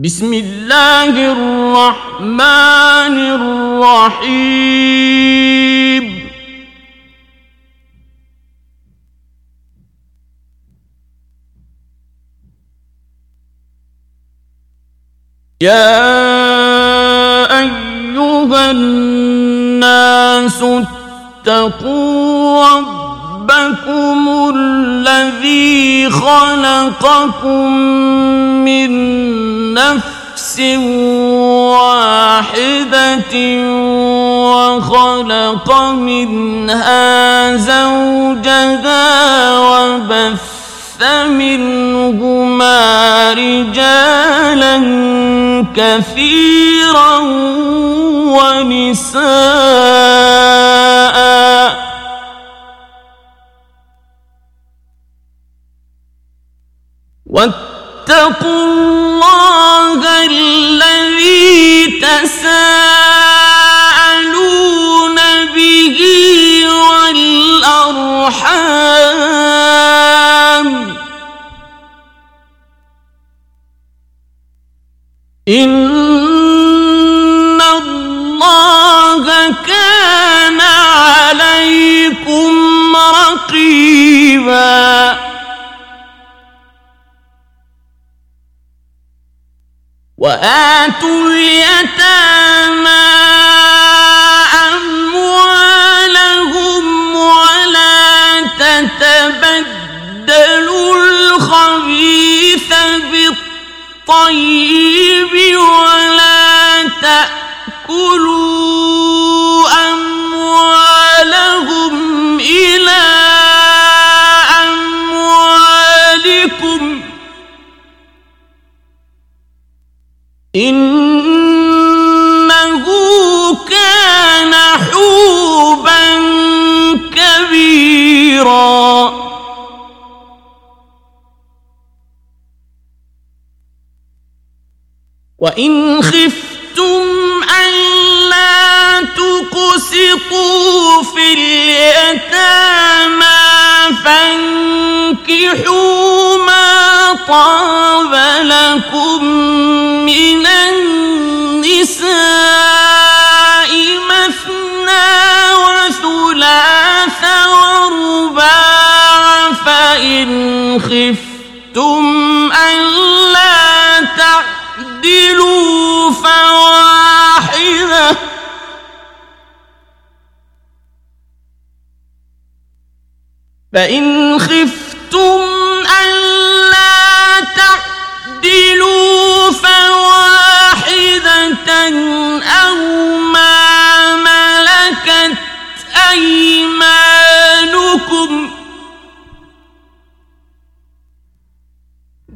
بسم الله الرحمن الرحيم يا ايها الناس اتقوا ربكم الذي خلقكم من نفس واحدة وخلق منها زوجها وبث منهما رجالا كثيرا ونساء واتقوا الله الذي تساءلون به والأرحام. إن الله كان عليكم رقيبا. وآتوا اليتامى أموالهم ولا تتبدلوا الخبيث بالطيب ولا تأكلوا إنه كان حوبا كبيرا. وإن خفتم ألا تقسطوا في اليتامى فانكحوا ما طاب لكم من النساء مثنى وثلاث ورباع فإن خفتم ألا تعدلوا فواحدة. فإن خفتم ألا تعدلوا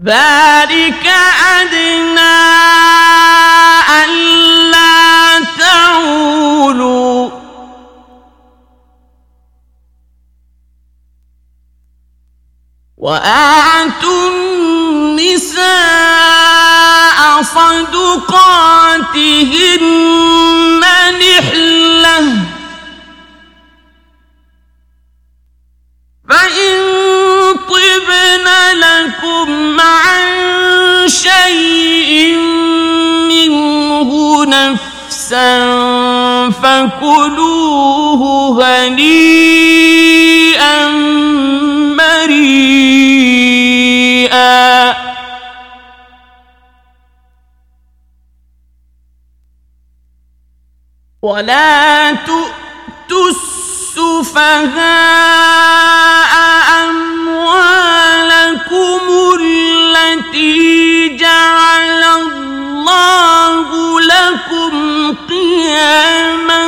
ذلك أدنى ألا تعولوا. وآتوا النساء صدقاتهن نحلة. لكم عن شيء منه نفسا فكلوه هنيئا مريئا. ولا تؤتوا السفهاء أموالكم جعل الله لكم قياما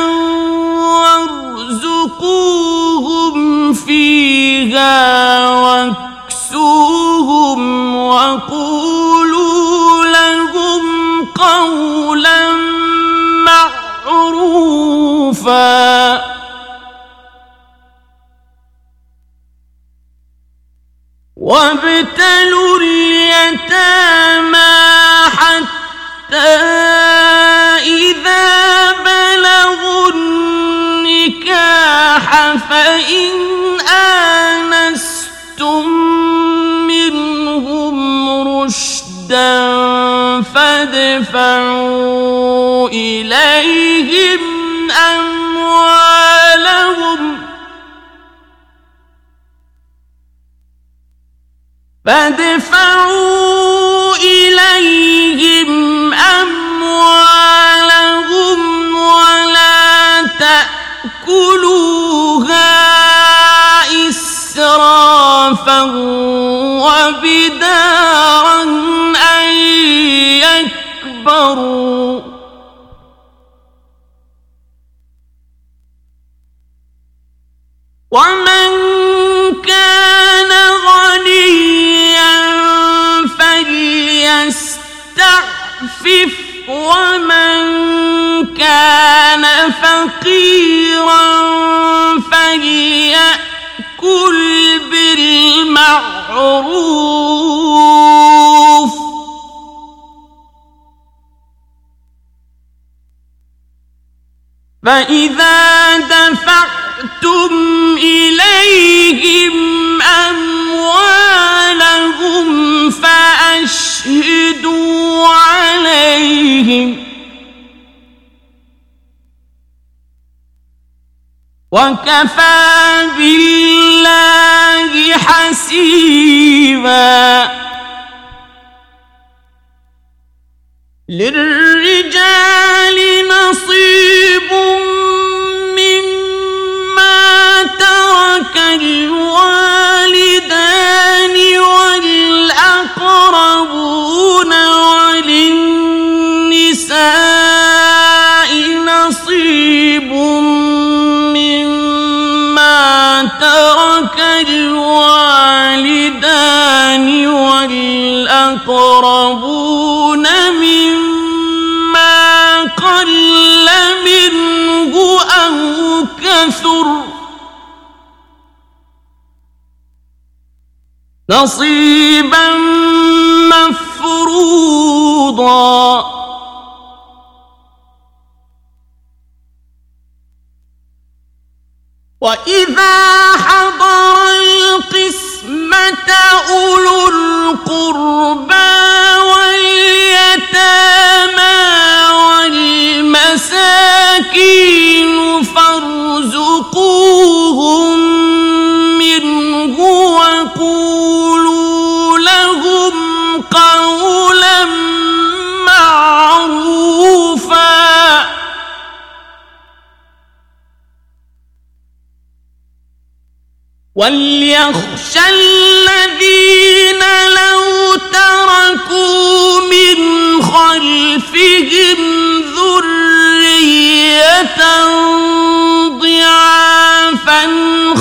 وارزقوهم فيها واكسوهم وقولوا لهم قولا معروفا. وابتلوا اليتامى حتى إذا بلغوا النكاح فإن آنستم منهم رشدا فادفعوا إليهم أموالهم فادفعوا إليهم أموالهم ولا تأكلوها إسرافا وبدارا أن يكبروا. فقيرا فليأكل بالمعروف. فإذا دفعتم إليهم أموالهم فأشهدوا عليهم وكفى بالله حسيبا. للرجال نصيب الوالدان والأقربون مما قل منه أو كثر نصيبا مفروضا وإذا القربى واليتامى والمساكين فارزقوهم منه وقولوا لهم قولا معروفا. وليخشى الذين لو تركوا من خلفهم ذرية ضعافا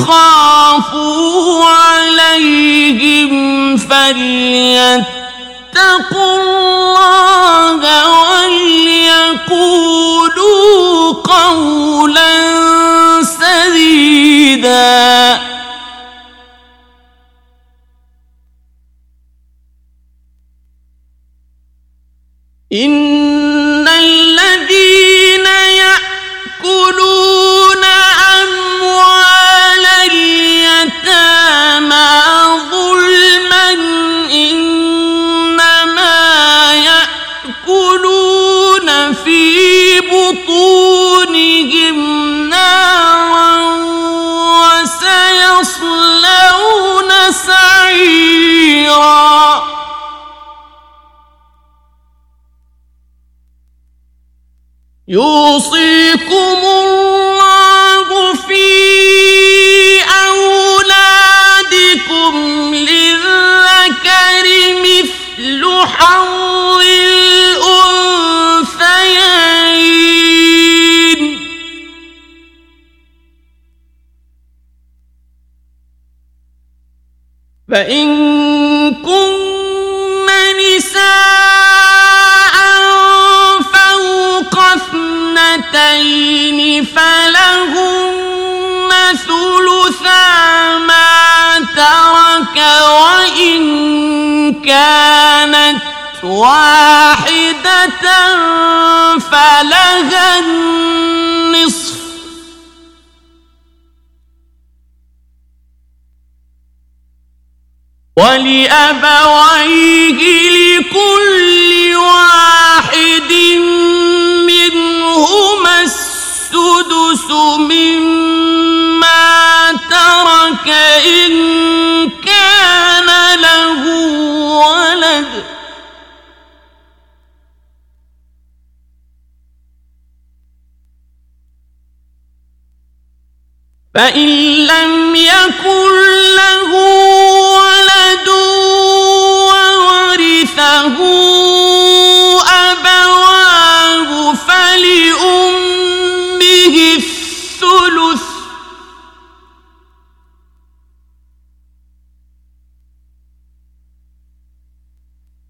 خافوا عليهم فليتقوا الله وليقولوا قولا سديدا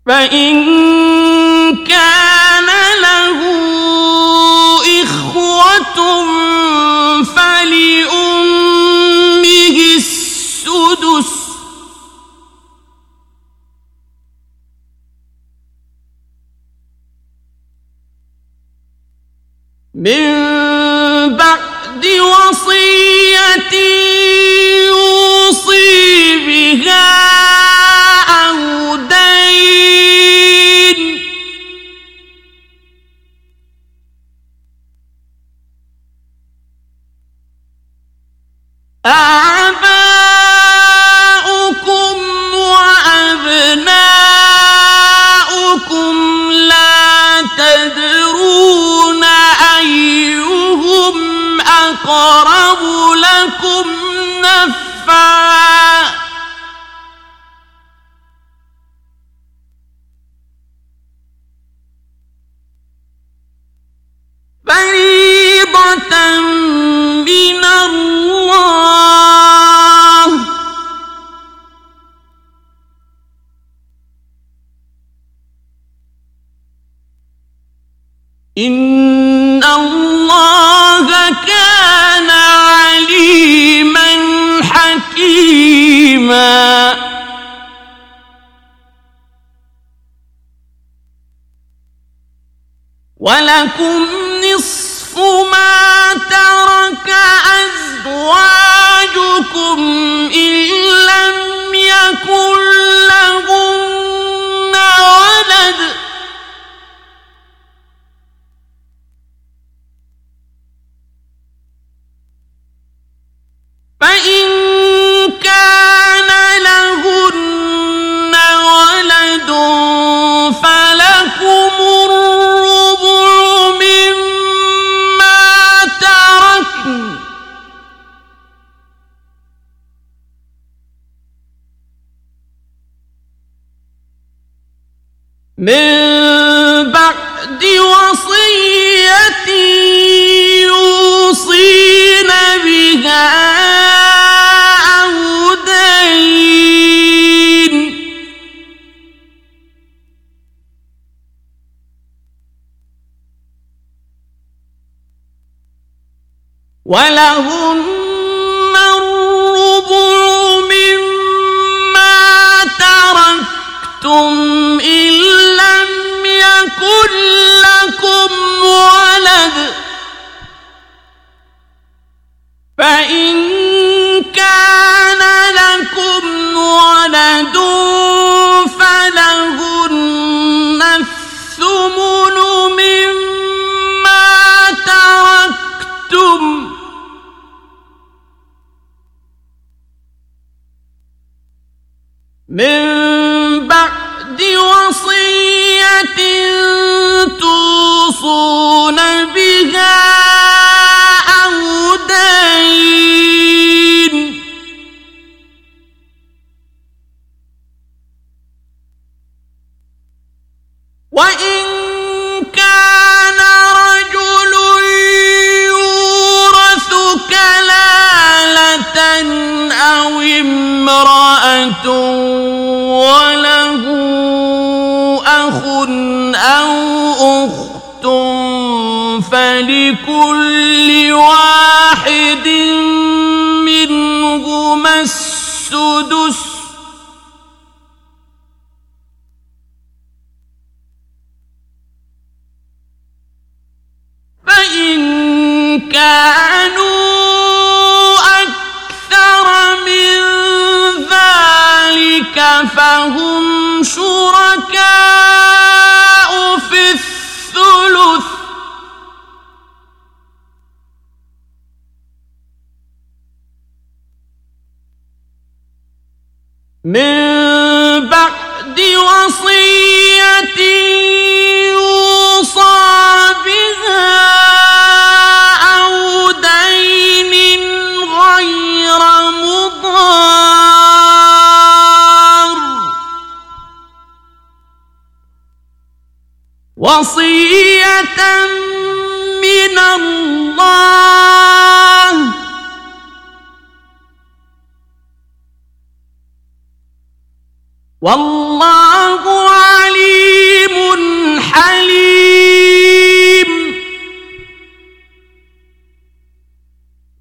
فإن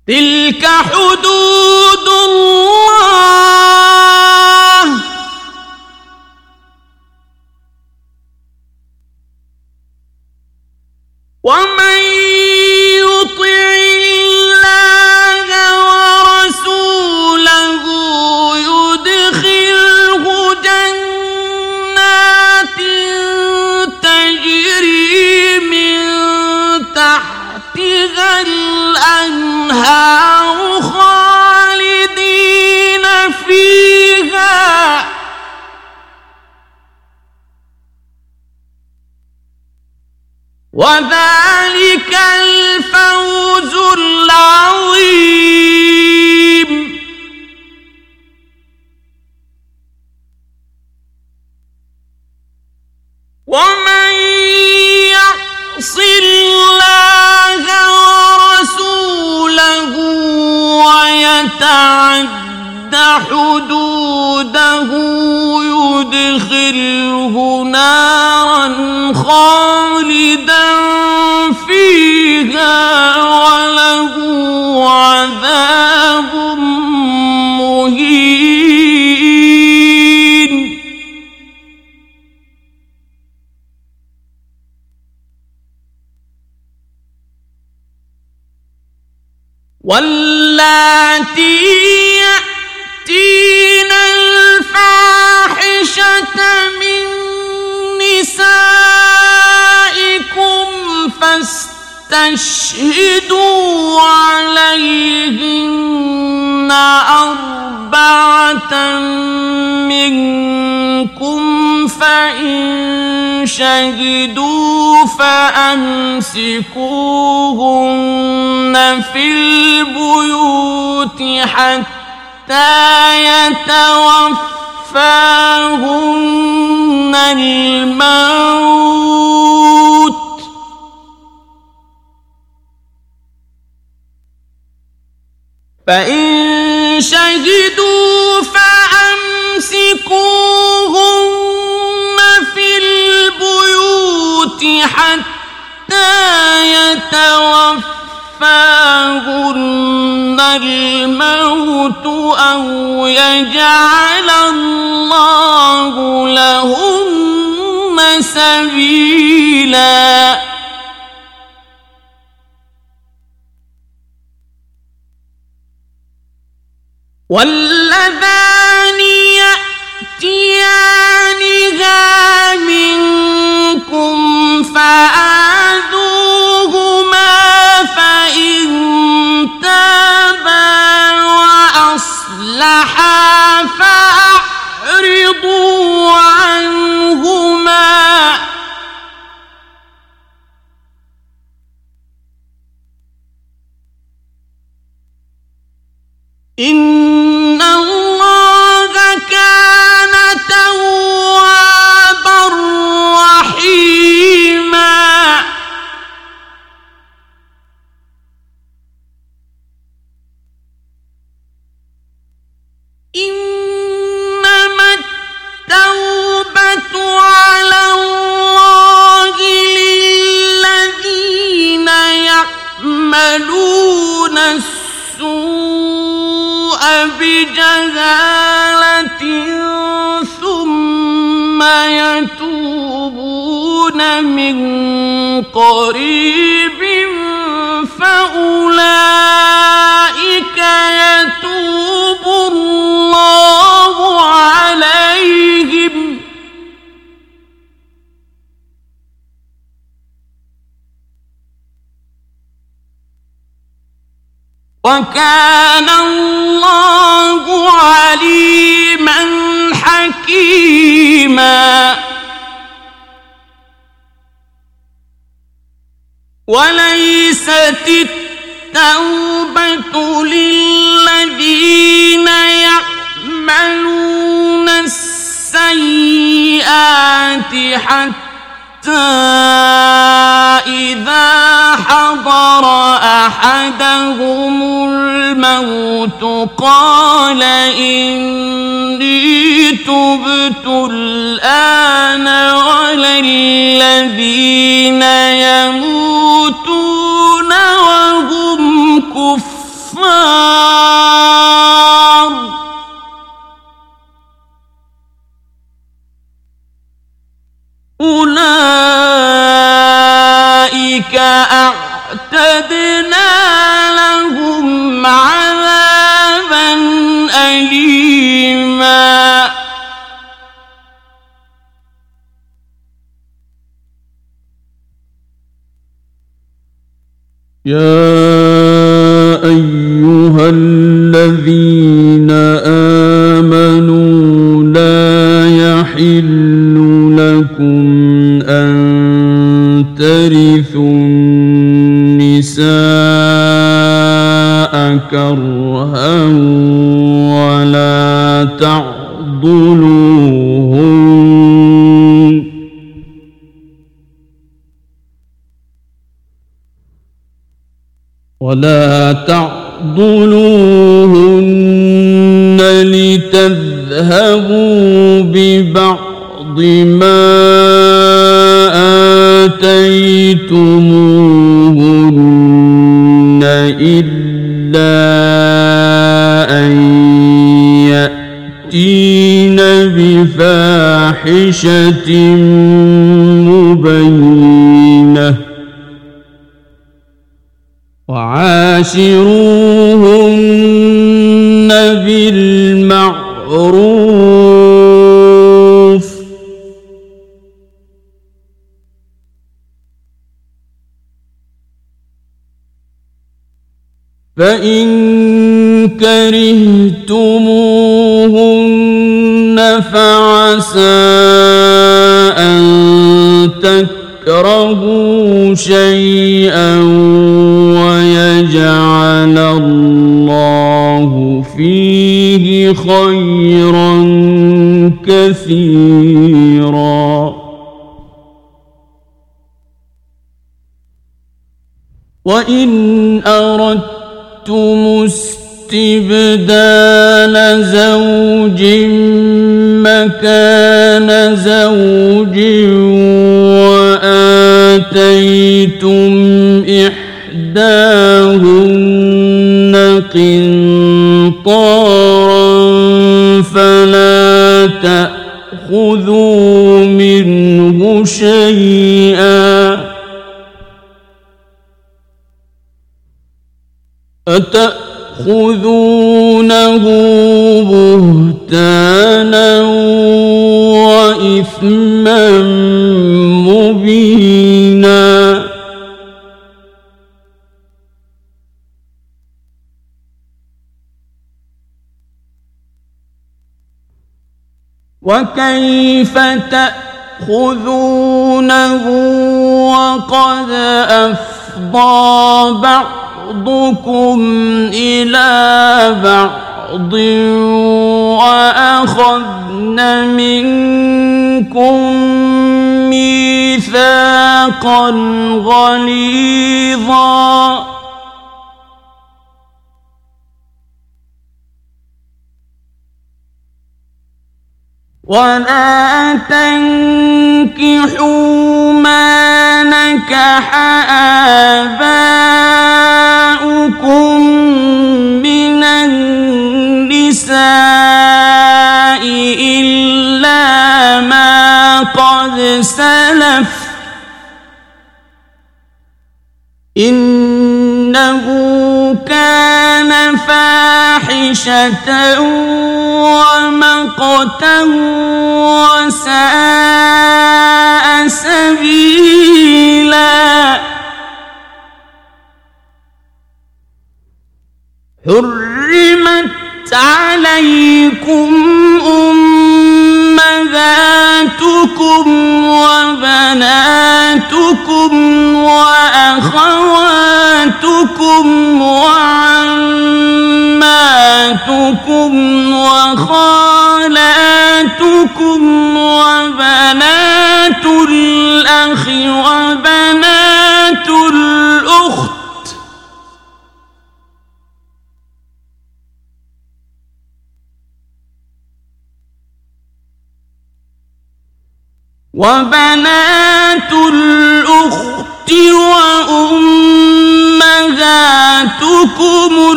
تلك حدود فأمسكوهن في البيوت حتى يتوفاهن أولئك أعتدنا لهم عذابا أليما. يا تعضلوهن لتذهبوا ببعض ما آتيتموهن إلا أن يأتين بفاحشة وعاشروهن بالمعروف. فإن كرهتموهن فعسى أن تكرهوا شيئا فيه خيرا كثيرا وإن أردتم استبدال زوج مكان زوج وآتيتم إحداهن قنطارا فلا تأخذوا منه شيئا. أتأخذونه بهتانا وإثما مبينا. وكيف تأخذونه وقد أفضى بعضكم إلى بعض وأخذن منكم ميثاقا غليظا ولا تنكحوا ما نكح آباؤكم من النساء إلا ما قد سلف إنه كان فاحشة ومقتا وساء سبيلا. حرمت عليكم أمهاتكم وبناتكم وأخواتكم وعماتكم وخالاتكم وبنات الأخ وبنات الأخت وبنات الأخت وأمهاتكم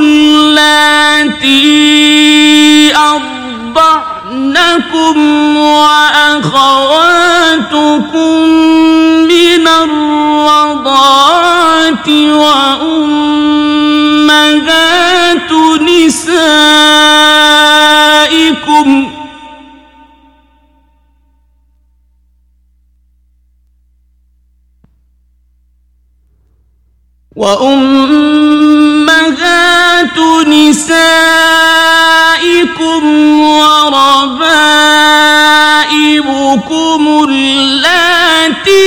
اللاتي أرضعنكم وأخواتكم من الرضاعة وأمهات نسائكم وأمهات نسائكم وربائبكم اللاتي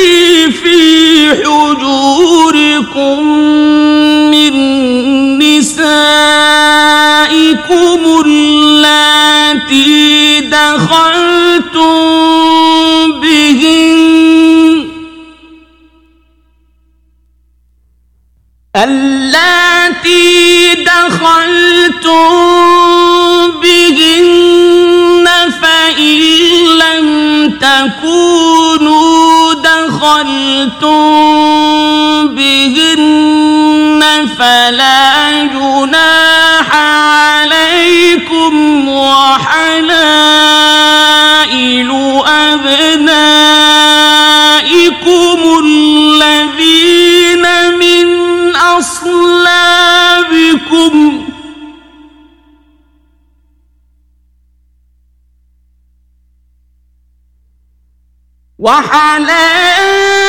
في حجوركم من نسائكم اللاتي دخلتم اللاتي دخلتم بهن فإن لم تكونوا دخلتم بهن فلا جناح عليكم وحلائل أبنائكم وحلائل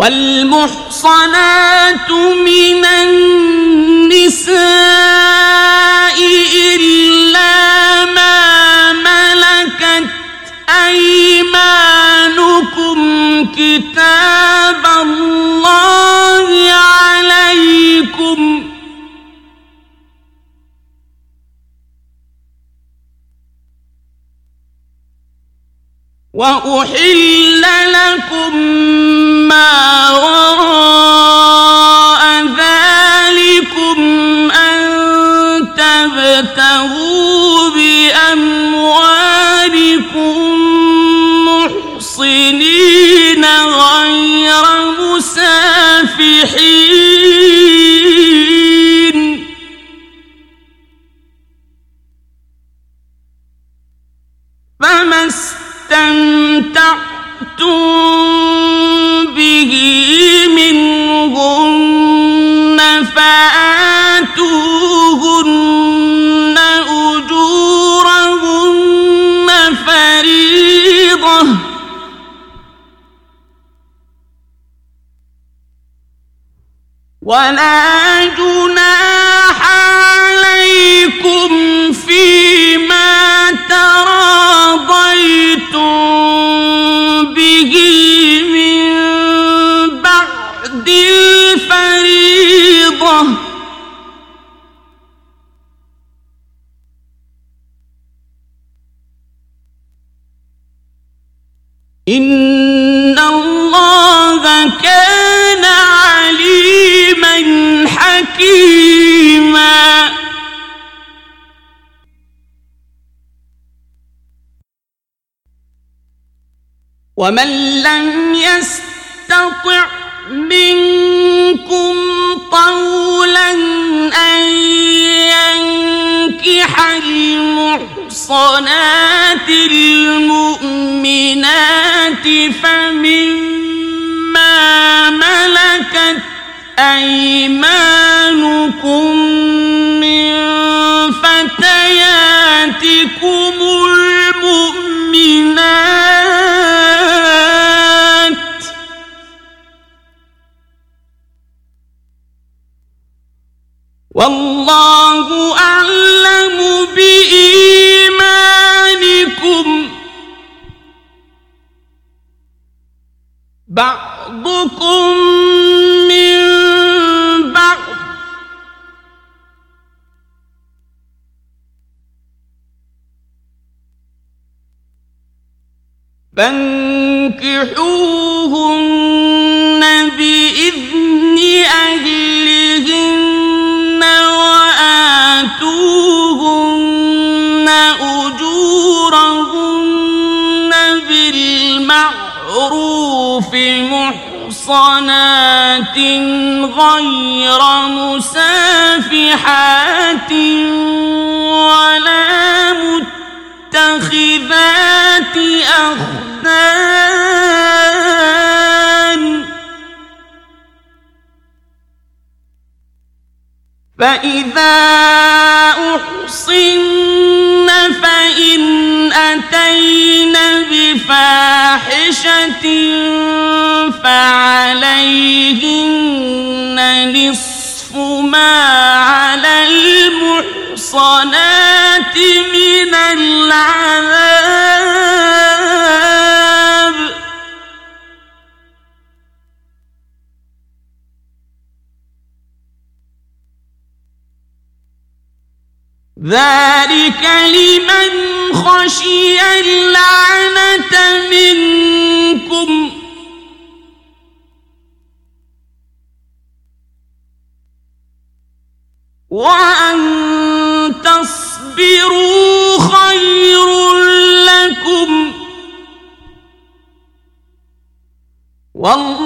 والمحصنات من النساء وأحل لكم ما وراء ولا جناح عليكم فيما تراضيتم ومن لم يستطع منكم طولا أن ينكح المحصنات المؤمنات فمما ملكت أيمانكم والله أعلم بإيمانكم. بعضكم فإذا ذلك لمن خشي اللعنة منكم. وأن تصبروا خير لكم. والله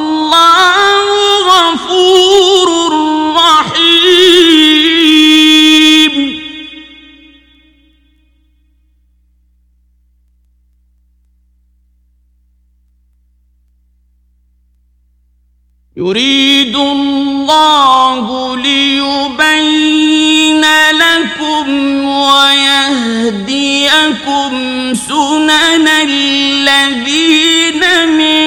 يريد الله ليبين لكم ويهديكم سنن الذين من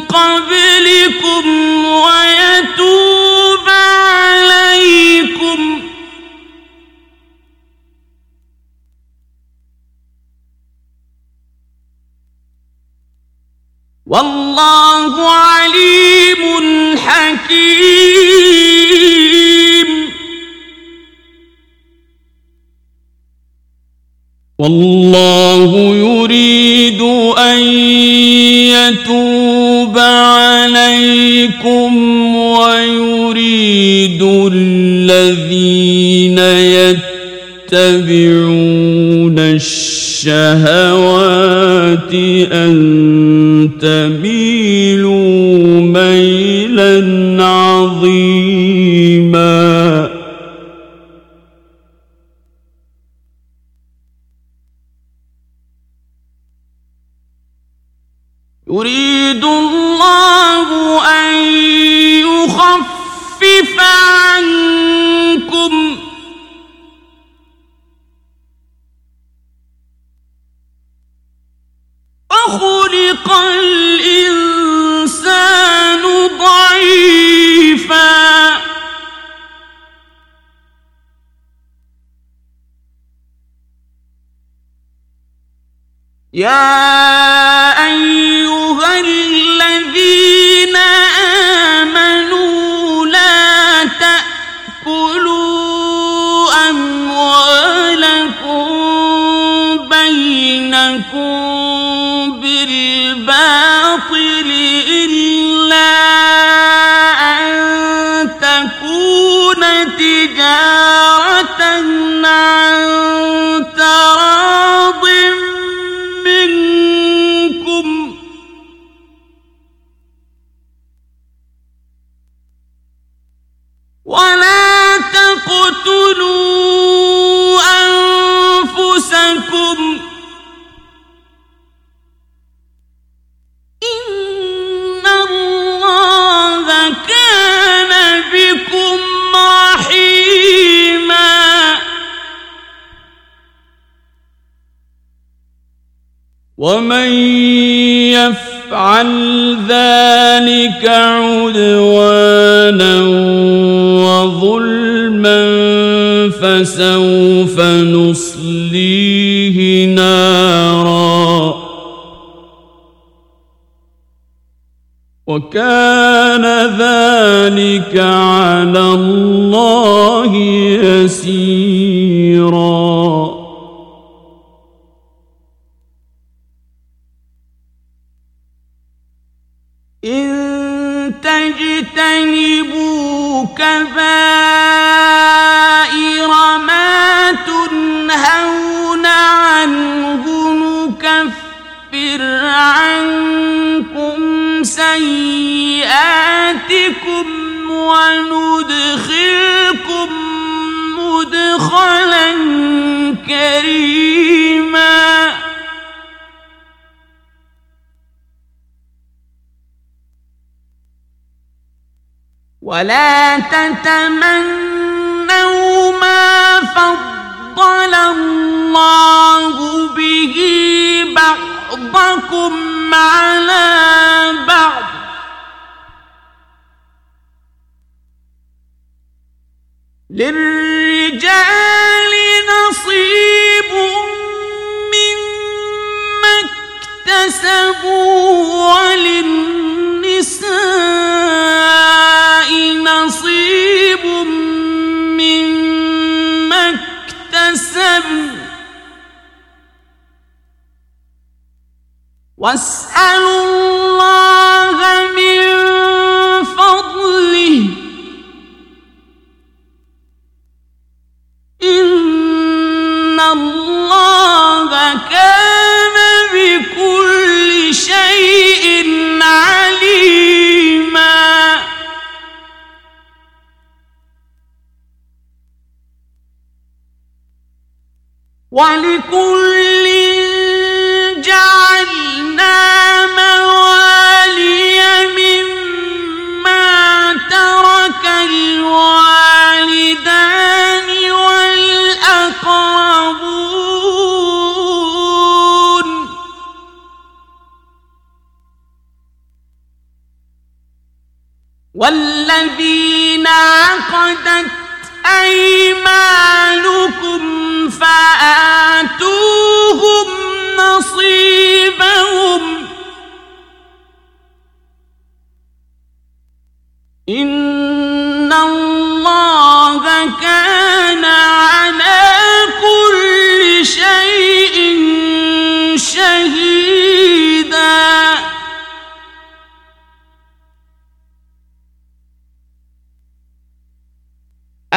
قبلكم ويتوب عليكم. والله والله يريد أن يتوب عليكم ويريد الذين يتبعون الشهوات أن تميلوا ميلا عظيما. يا تتمنوا ما فضل الله به بعضكم على بعض. للرجال واسألوا الله عقدت أيمانكم فآتوهم نصيبهم إن الله كان على كل شيء شهيدا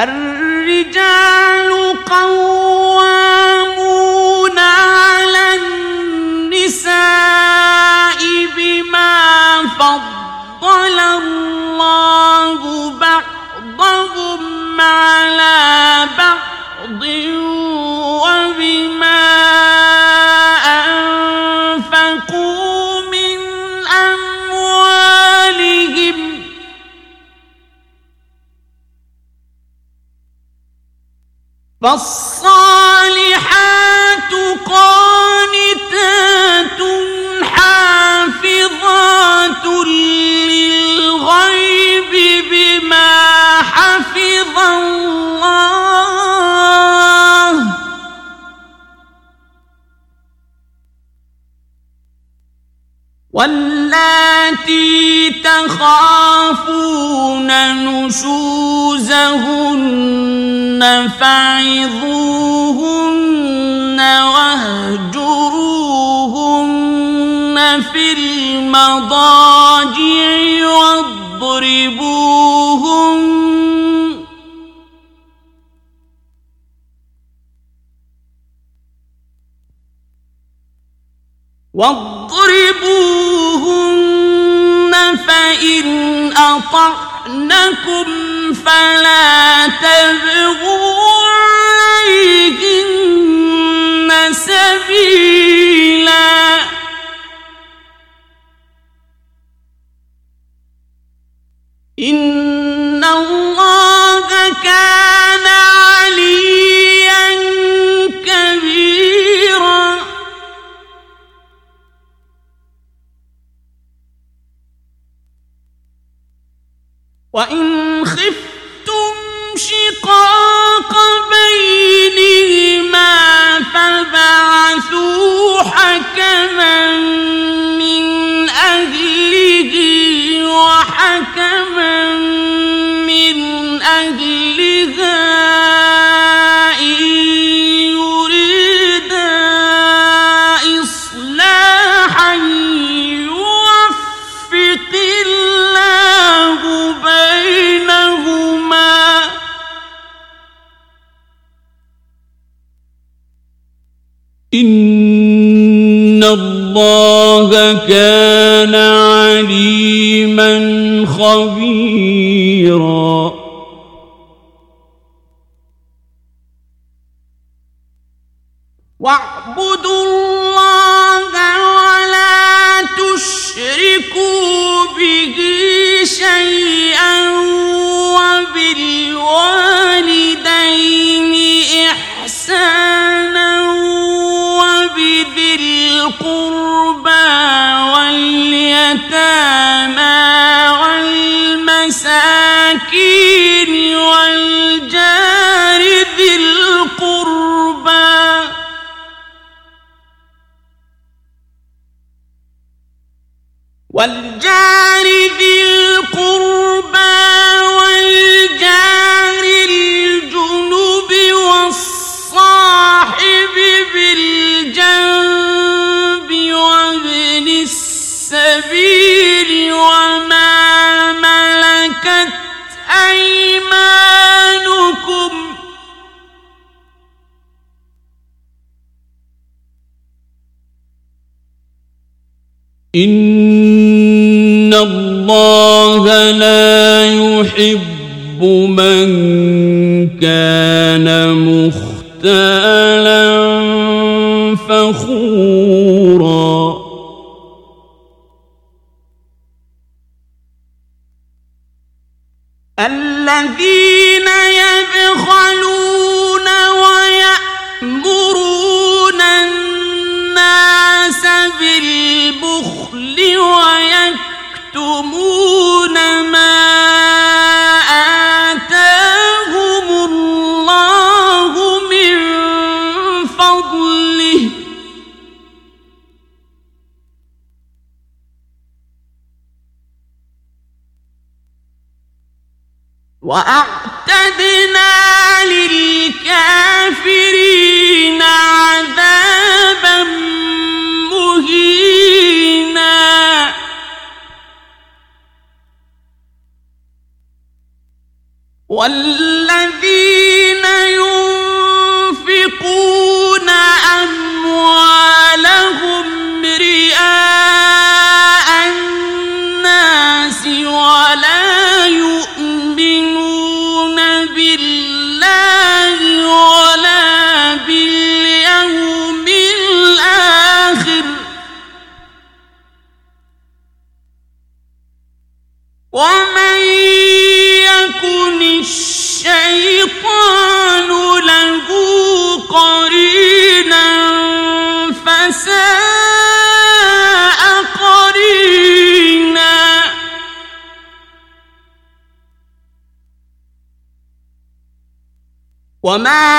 الرجال قوامون فالصالحات قانتات حافظات للغيب بما حفظ الله. واللاتي تخافون نشوزهن فعظوهن واهجروهن في المضاجع واضربوهن واضربوهن فإن أطعنكم فلا تبغوا عليهن سبيلا. والجار ذي القربى والجار الجنوب والصاحب بالجنب وابن السبيل وما ملكت أيمانكم إن يحب من كان مختالا فخورا. i'm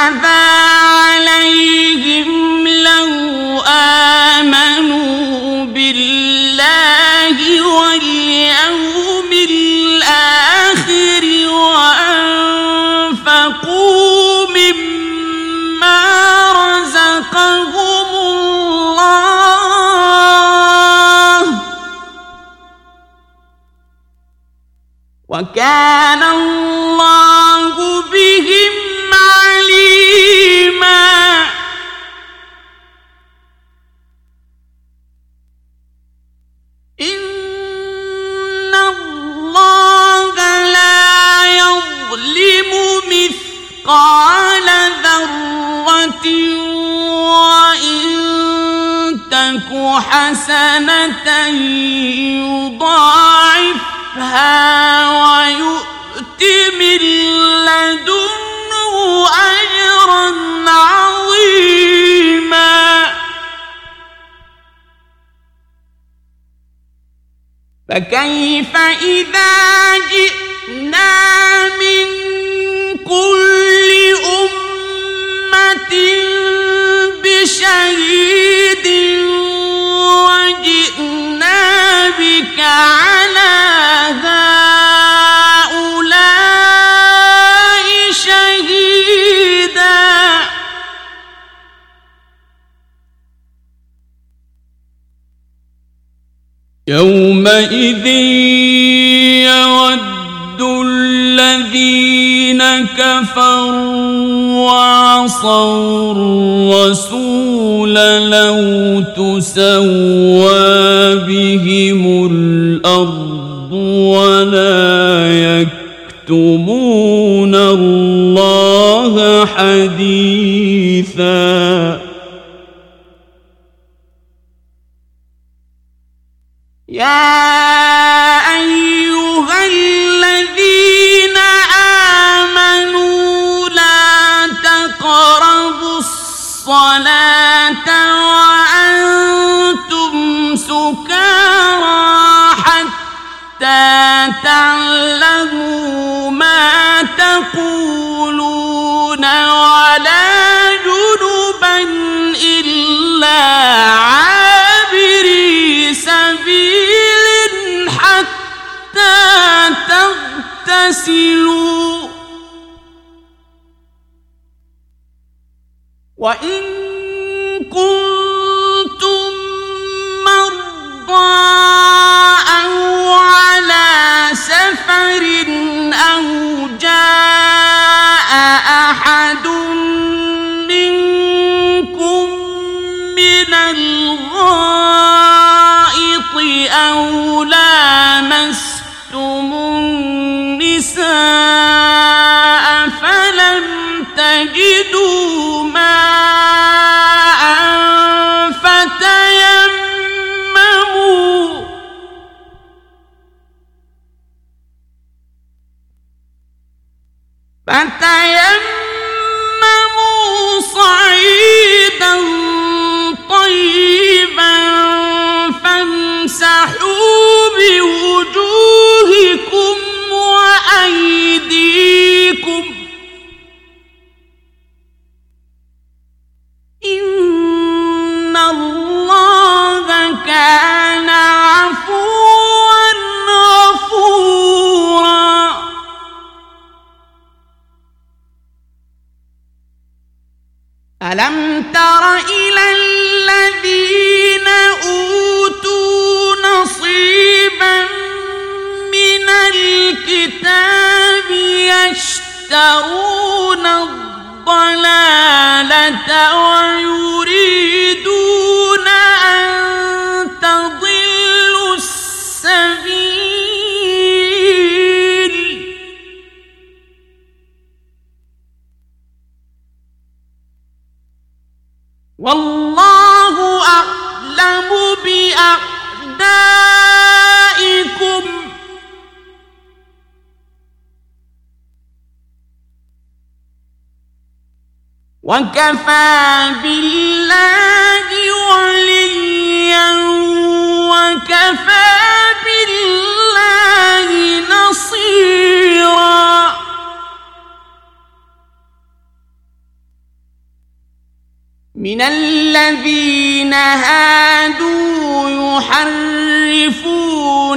هادوا يحرفون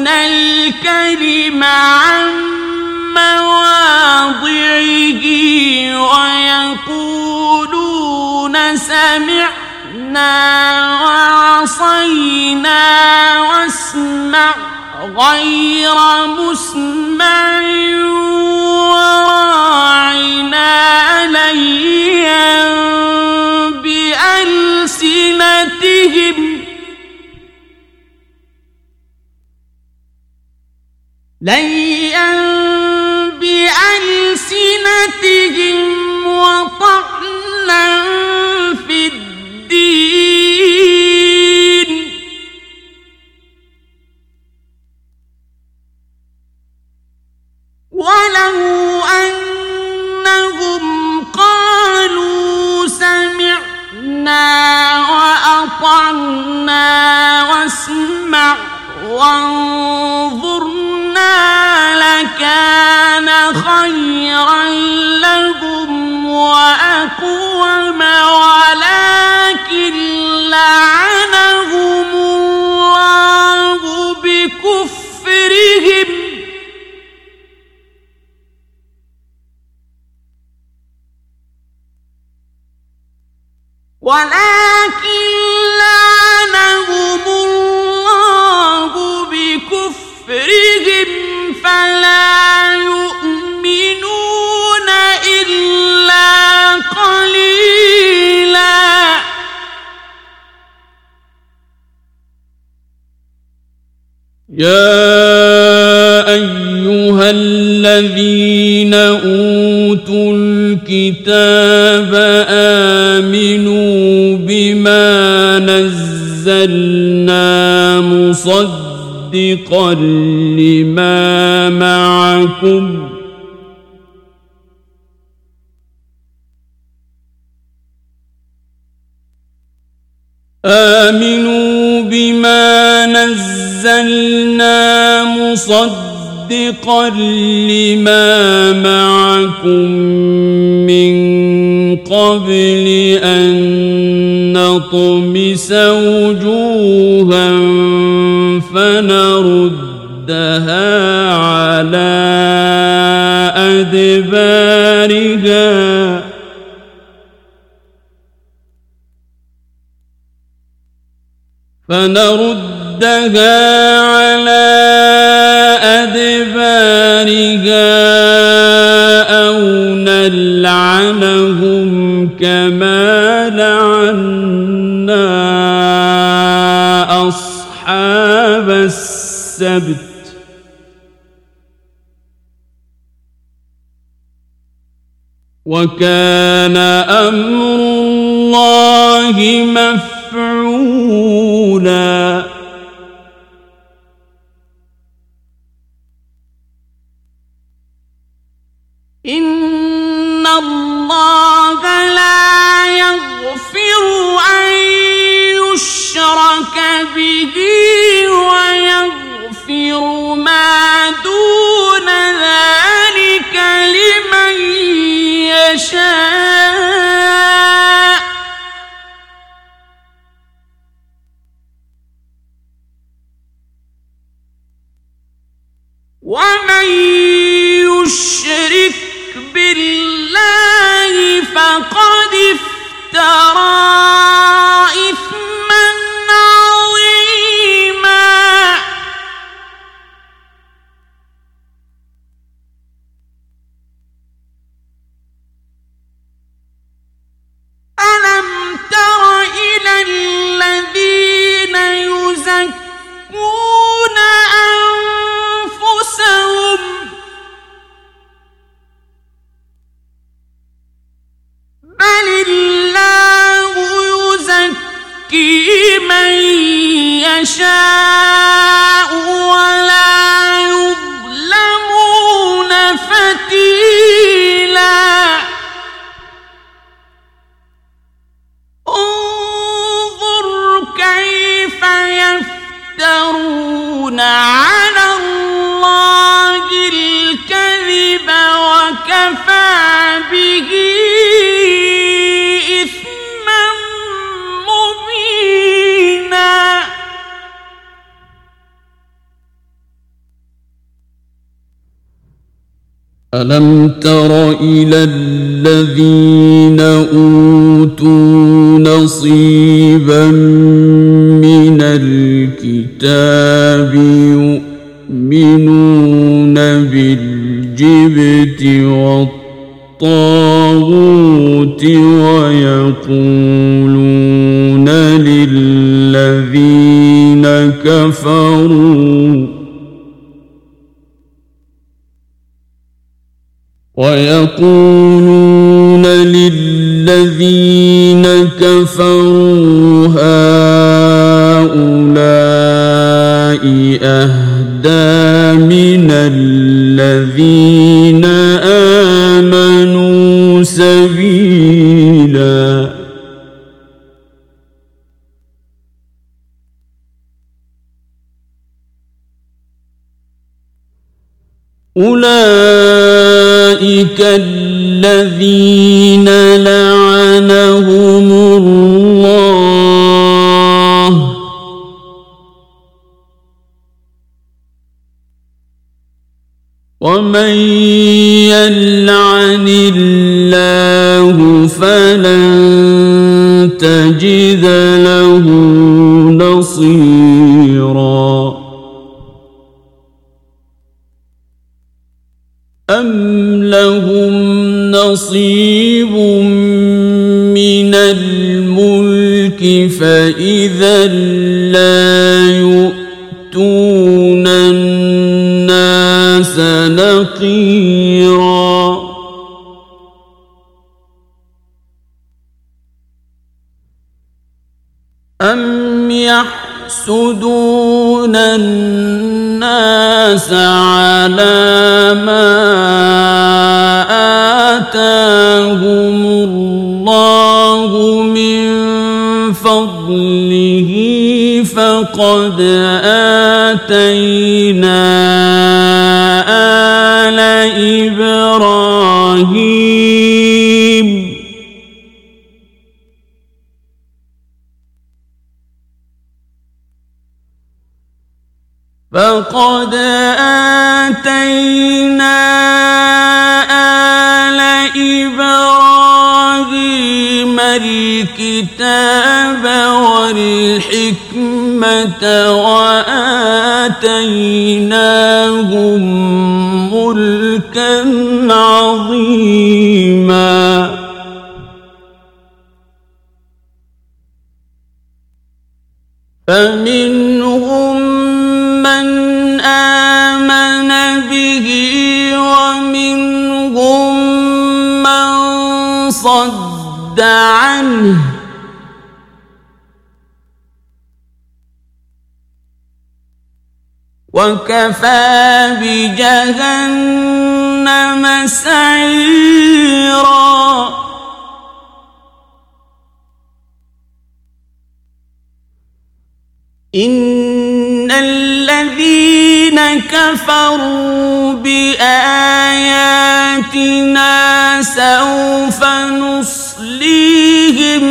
الكلم عن مواضعه ويقولون سمعنا وعصينا واسمع غير مسمع وراعنا ليا بألسنة بألسنتهم ليئا بألسنتهم الكتاب آمنوا بما نزلنا مصدقا لما معكم. آمنوا بما نزلنا مصدقا لما معكم. قبل أن نطمس وجوها فنردها على أدبارها. فنردها على أدبارها أو نلعنهم كما لعنا أصحاب السبت. وكان أمر الله مفعولا تر إلى الذين أوتوا نصيبا من الكتاب يؤمنون بالجبت والطاغوت ويقولون للذين كفروا ويقولون للذين كفروا هؤلاء أهدى من الذين آمنوا سبيلا. أولئك الذين لعنهم الله. ومن فإذا لا يؤتون الناس نقيرا. أم يحسدون الناس على ما آتاهم الله من فضله فقد آتينا آل إبراهيم. فقد آتينا الكتاب والحكمة وآتيناهم ملكا عظيما. فمنهم من آمن به ومنهم من صد عنه. وكفى بجهنم سعيرا. إن الذين كفروا بآياتنا سوف نصليهم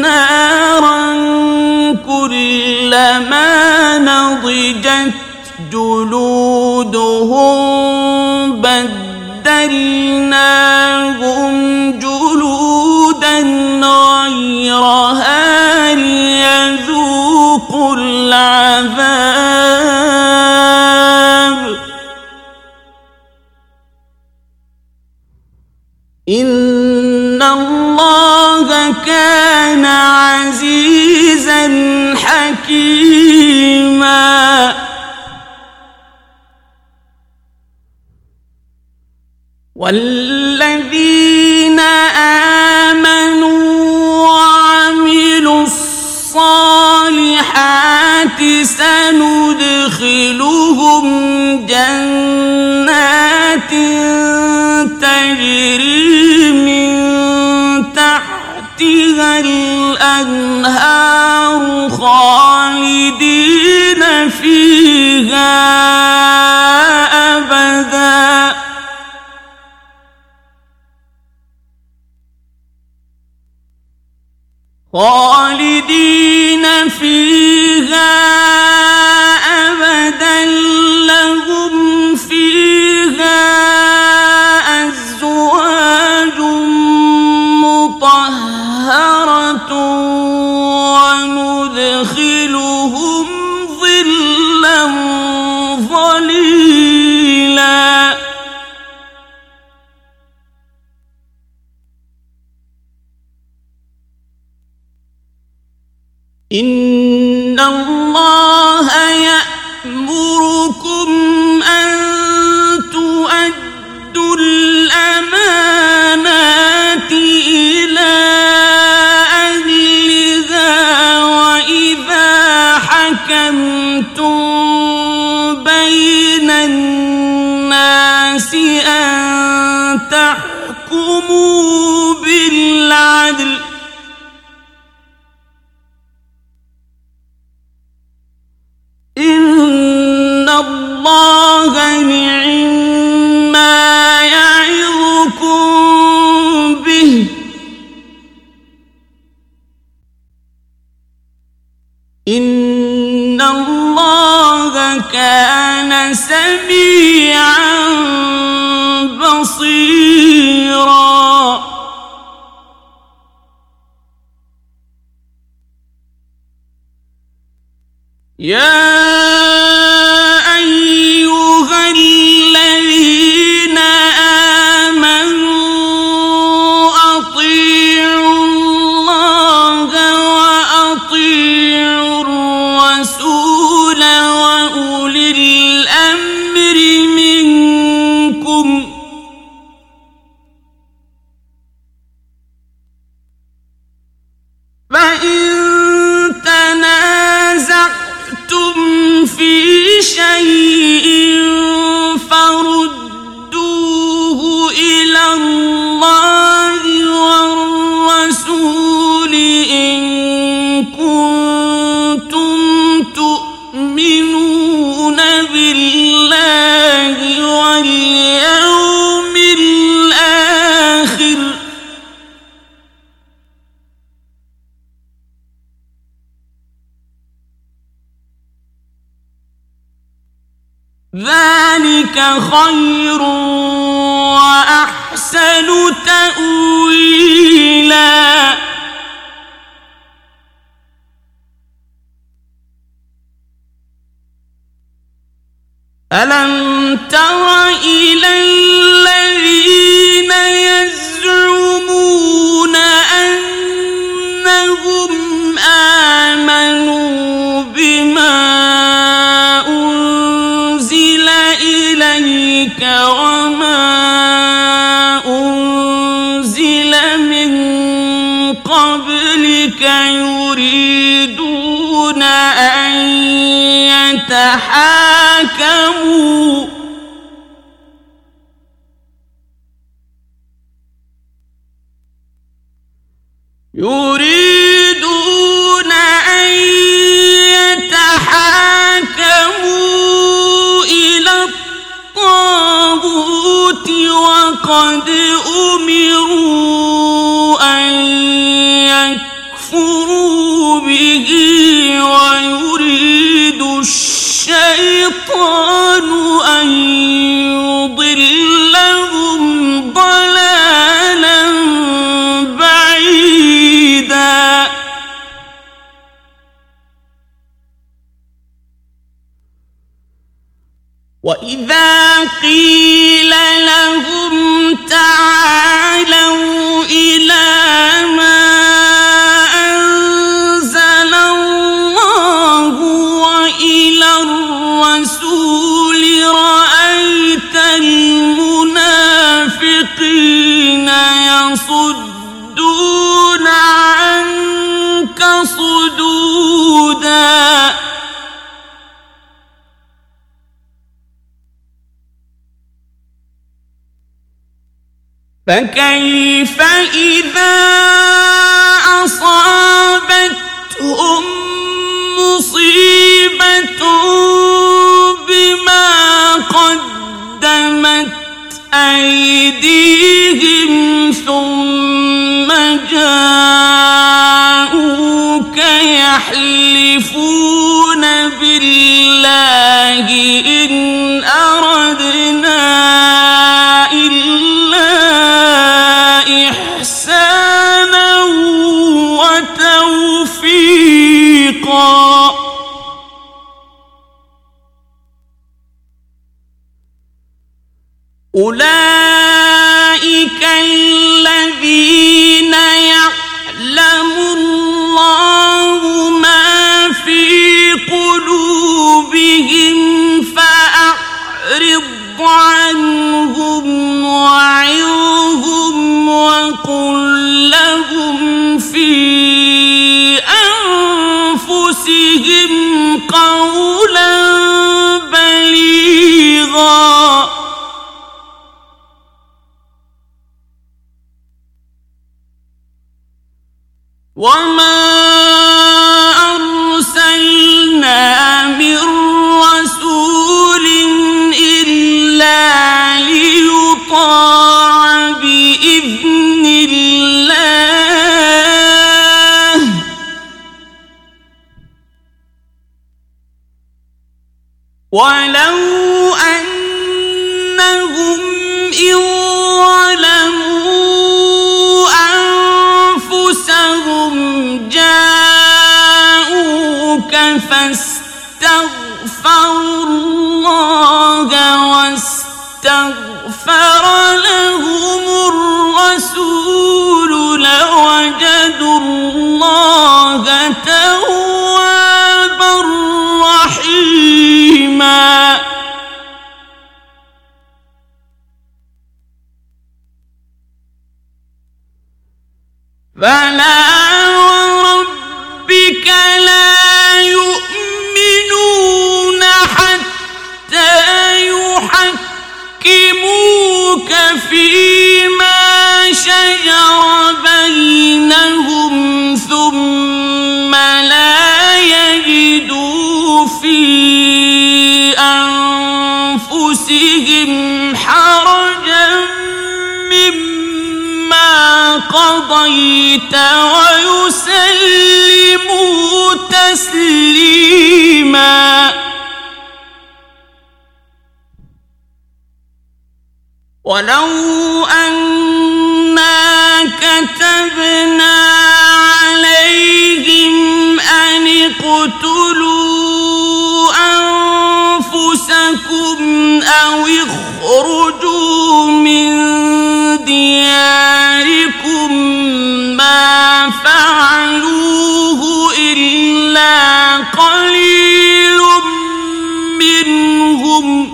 نارا كلما نضجت جلودهم بدلناهم جلودا غيرها ليذوقوا العذاب كان عزيزا حكيما. والذين الأنهار خالدين فيها أبداً. خالدين إن الله يأمركم أن تؤدوا الأمانات إلى أهلها وإذا حكمتم بين الناس أن تحكموا بالعدل سميعا بصيرا. يا من فكيف إذا أصابتهم مصيبة بما قدمت أيديهم ثم جاءوك يحلفون بالله إن فلا قضيت ويسلموا تسليما. ولو أنا كتبنا عليهم أن اقتلوا أنفسكم أو اخرجوا من فعلوه إلا قليل منهم.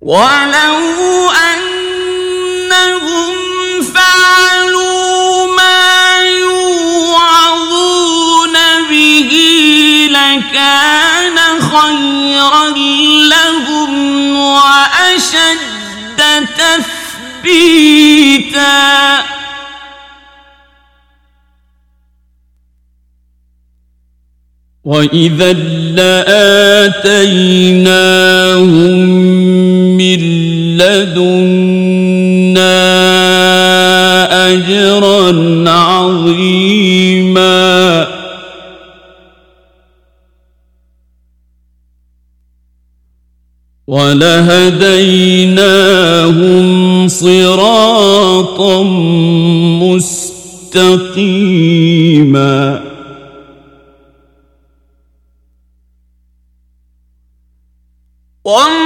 ولو أنهم فعلوا ما يوعظون به لكان خيرا لهم وأشد تثبيتا وإذا لآتيناهم من لدنا أجرا عظيما. ولهديناهم صراطا مستقيما. ومن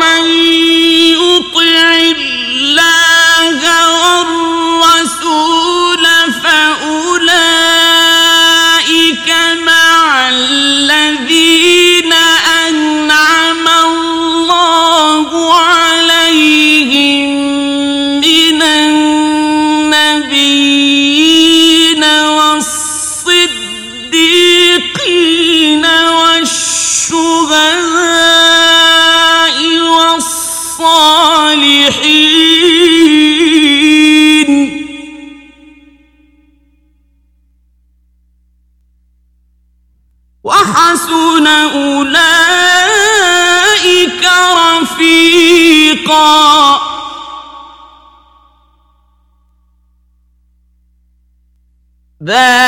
ذلك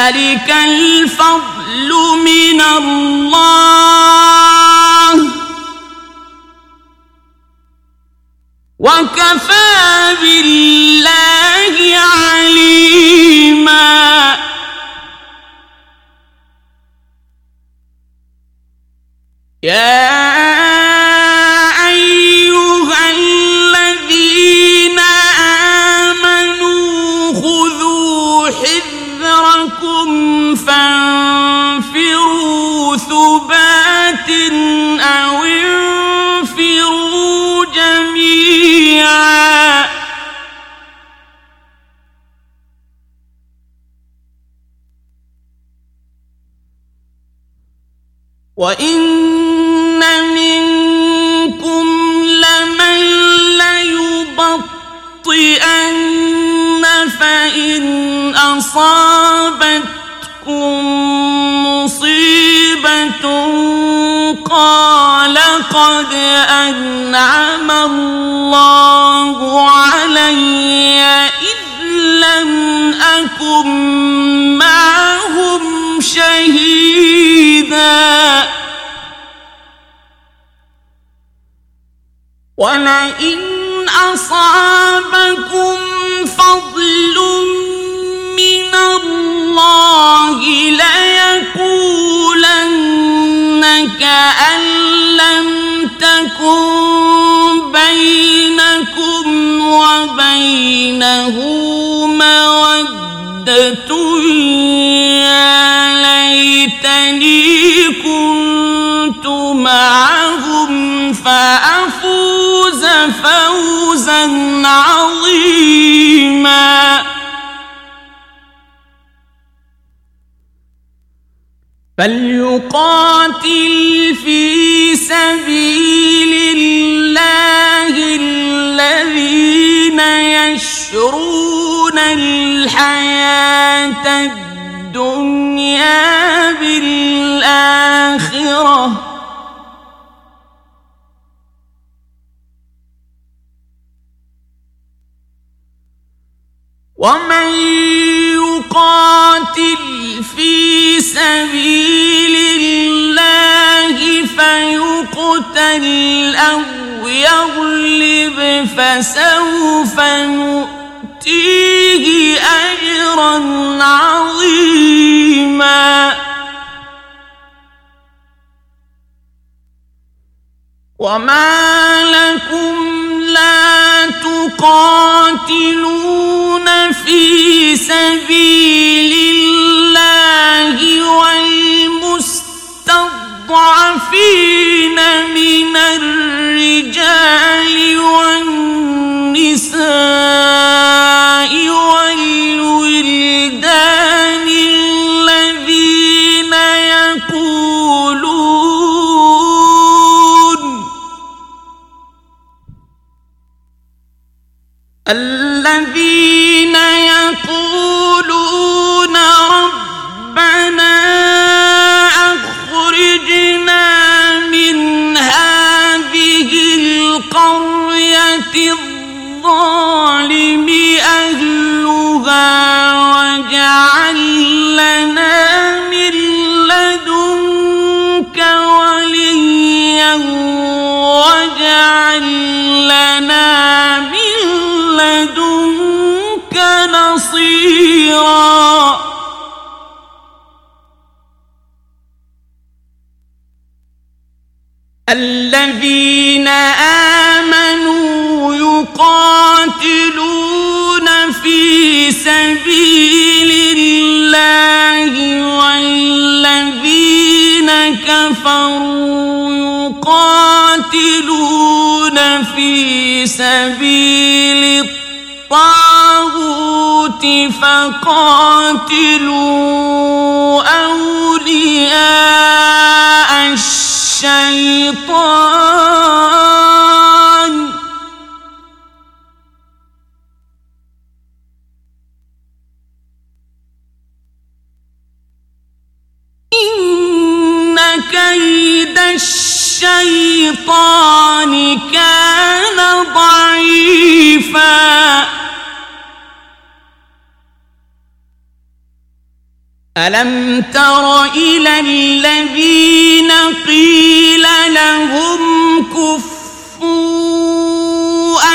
الدنيا بالآخرة. الذين آمنوا يقاتلون في سبيل الله والذين كفروا يقاتلون في سبيل الطاغوت فقاتلوا أولياء الشيطان. إن كيد الشيطان كان ضعيفا. ألم تر إلى الذين قيل لهم كفوا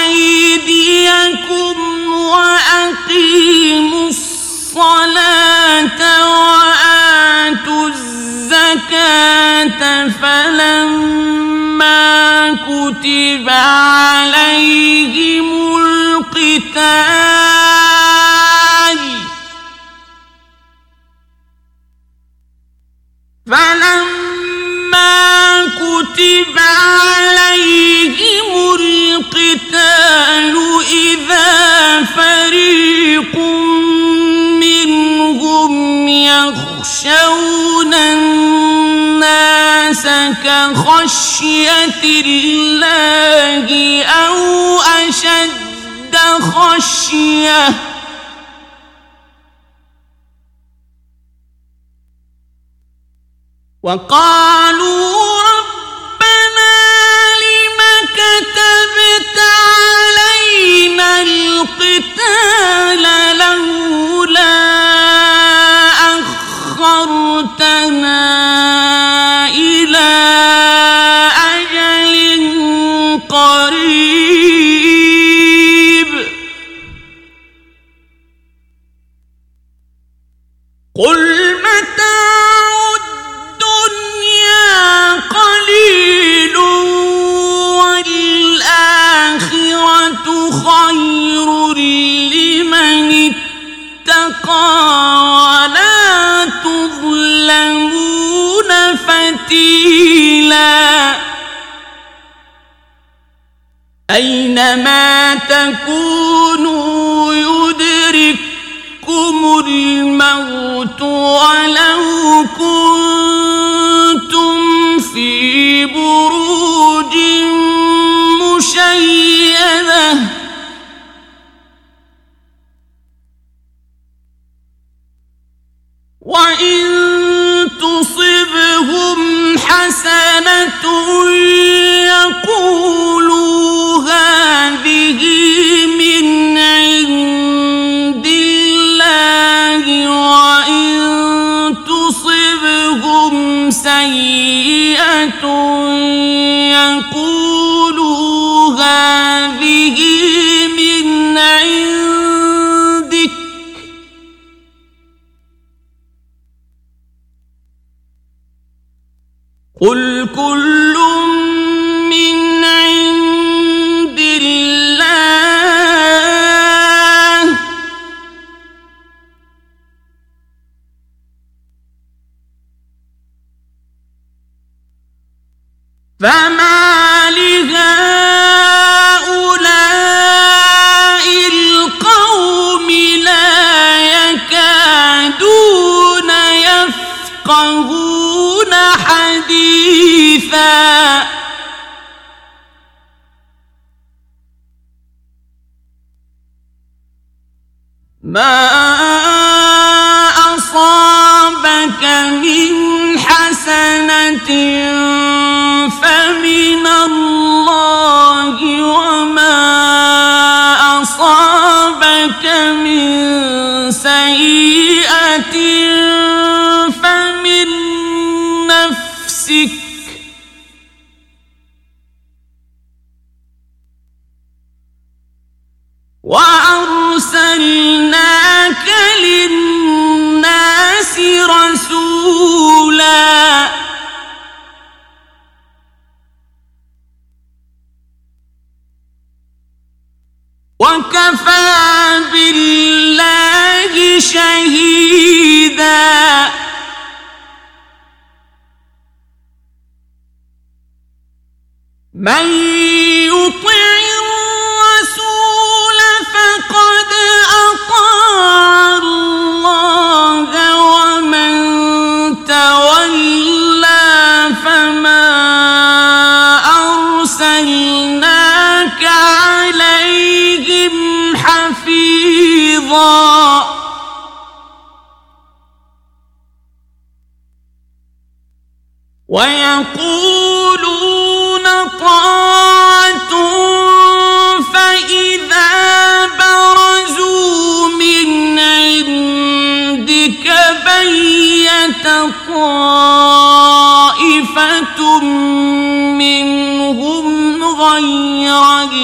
أيديكم وأقيموا الصلاة وآتوا الزكاة فلما كتب عليهم القتال فلما كتب عليهم القتال إذا فريق منهم يخشون الناس كخشية الله أو أشد خشية وقالوا ربنا لم كتبت علينا القتال لولا أينما تكونوا يدرككم الموت ولو كنتم سيئة يقولوا هذه من عندك. قل كل من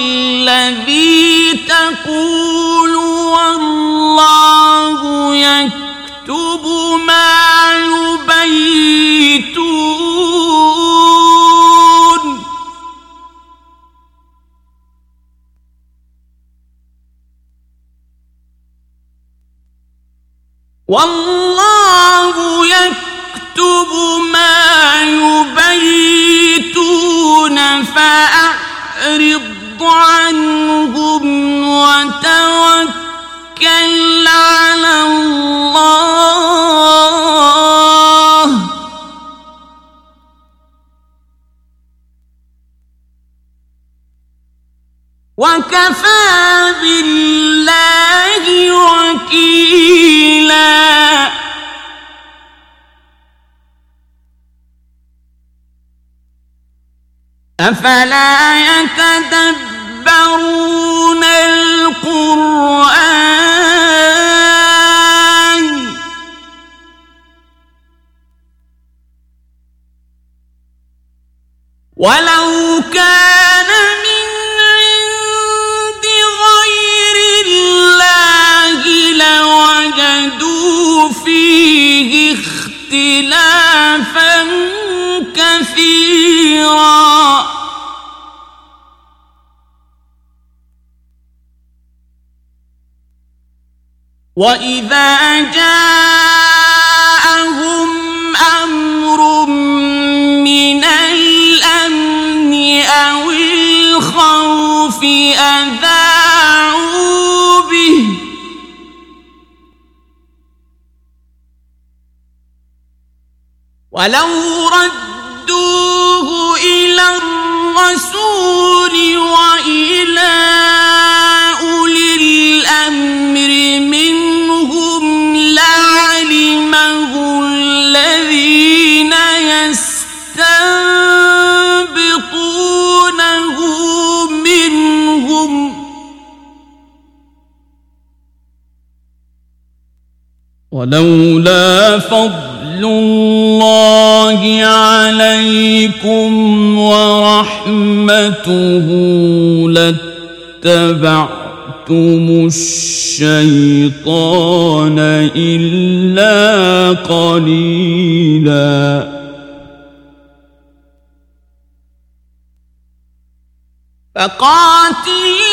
الذي تقول والله يكتب ما يبيتون. والله يكتب ما يبيتون فأعرض عنهم وتوكل على الله. وكفى بالله وكيلا. أفلا يتدبرون القرآن وإذا جاءهم أمر من الأمن أو الخوف أذاعوا به ولو ردوه إلى الرسول وإلى ولولا فضل الله عليكم ورحمته لاتبعتم الشيطان إلا قليلا. فقاتل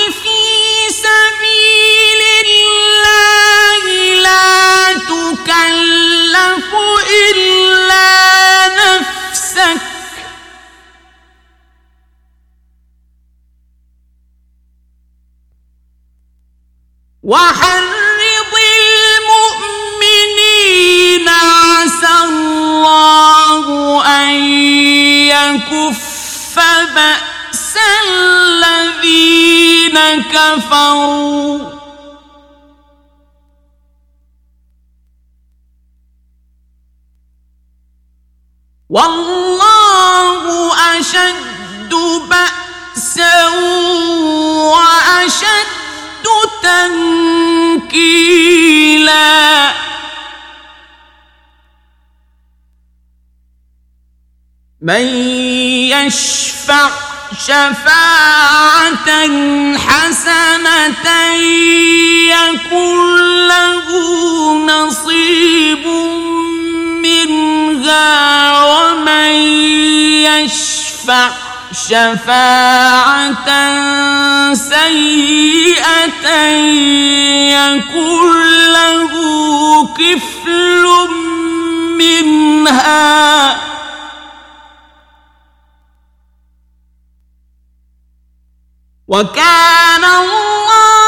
تكلف إلا نفسك. وحرض المؤمنين عسى الله أن يكف بأس الذين كفروا. والله أشد بأسا وأشد تنكيلا. من يشفع شفاعة حسنة يكن له نصيب ومن يشفع شفاعة سيئة يكون له كفل منها. وكان الله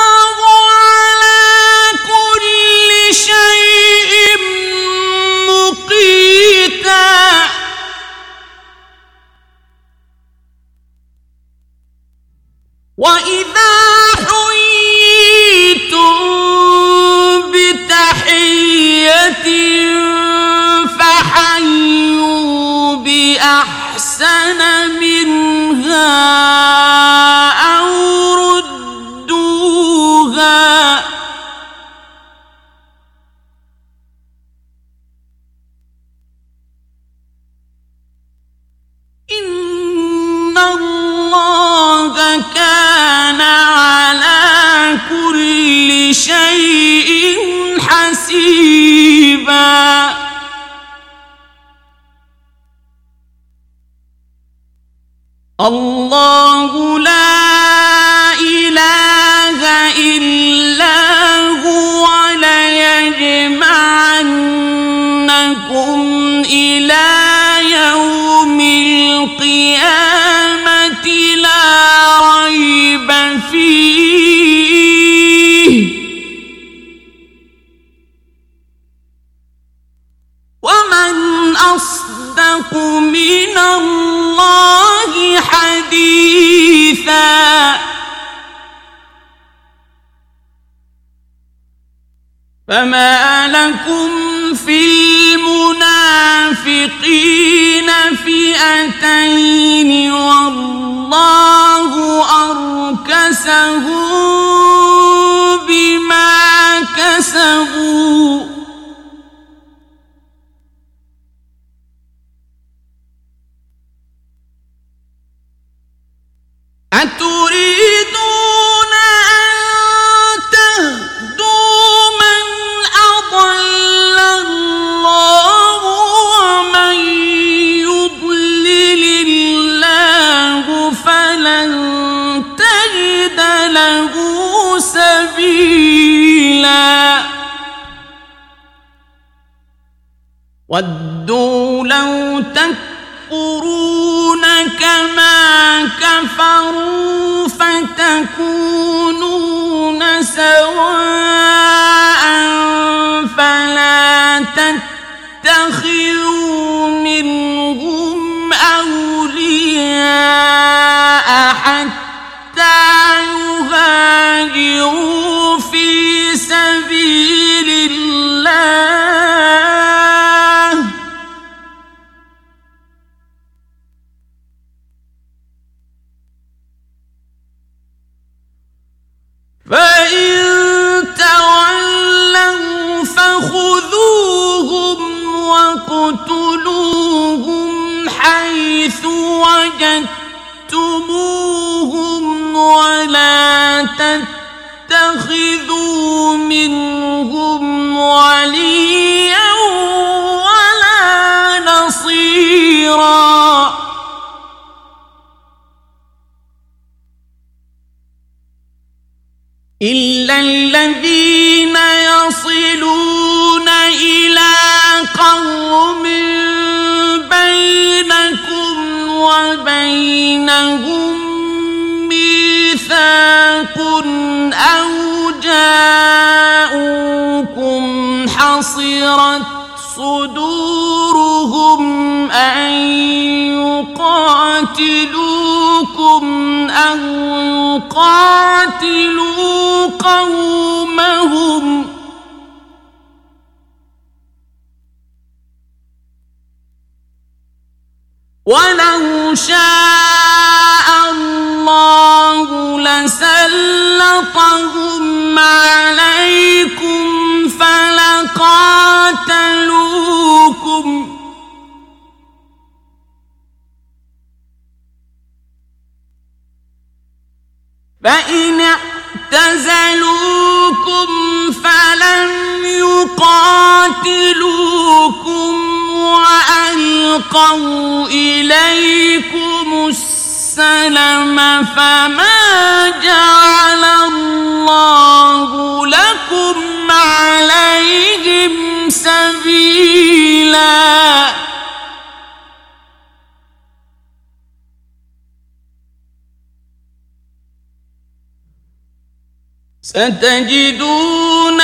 ستجدون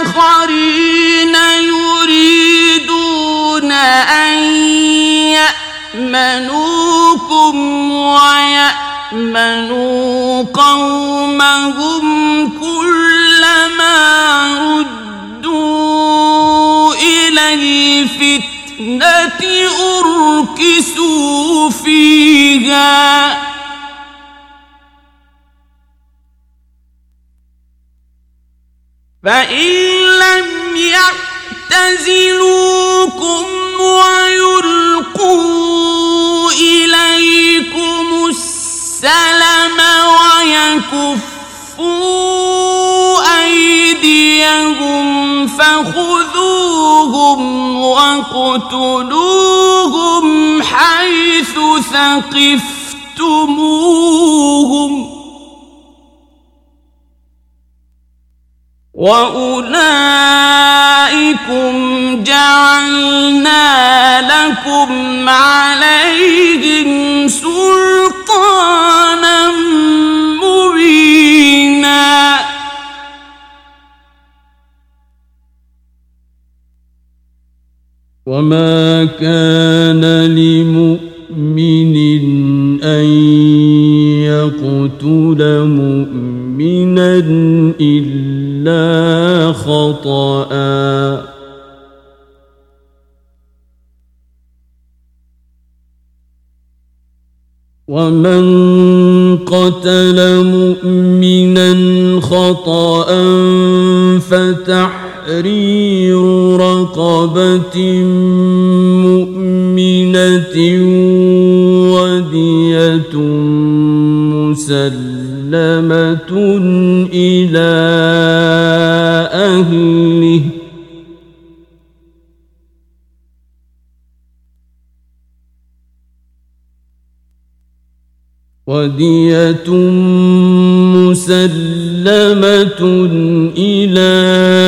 آخرين يريدون أن يأمنوكم ويأمنوا قومهم كلما ردوا إلى الفتنة أركسوا فيها فإن لم يعتزلوكم ويلقوا إليكم السلم ويكفوا أيديهم فخذوهم واقتلوهم حيث ثقفتموهم وأولئكم جعلنا لكم عليهم سلطانا مبينا وما كان لمؤمن أن يقتل مؤمنا إلا إلا خطأ. ومن قتل مؤمنا خطأ فتحرير رقبة مؤمنة ودية مسلمة إلى أهله ودية مسلمة إلى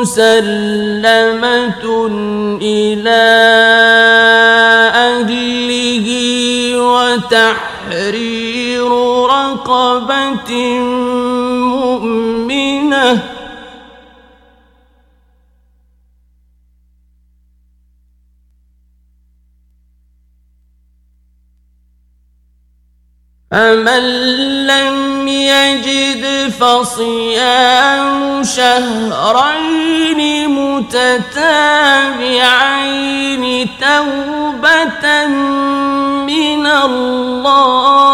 مسلمة إلى أهله وتحرير رقبة مؤمنة. فمن يجد فصيام شهرين متتابعين توبة من الله.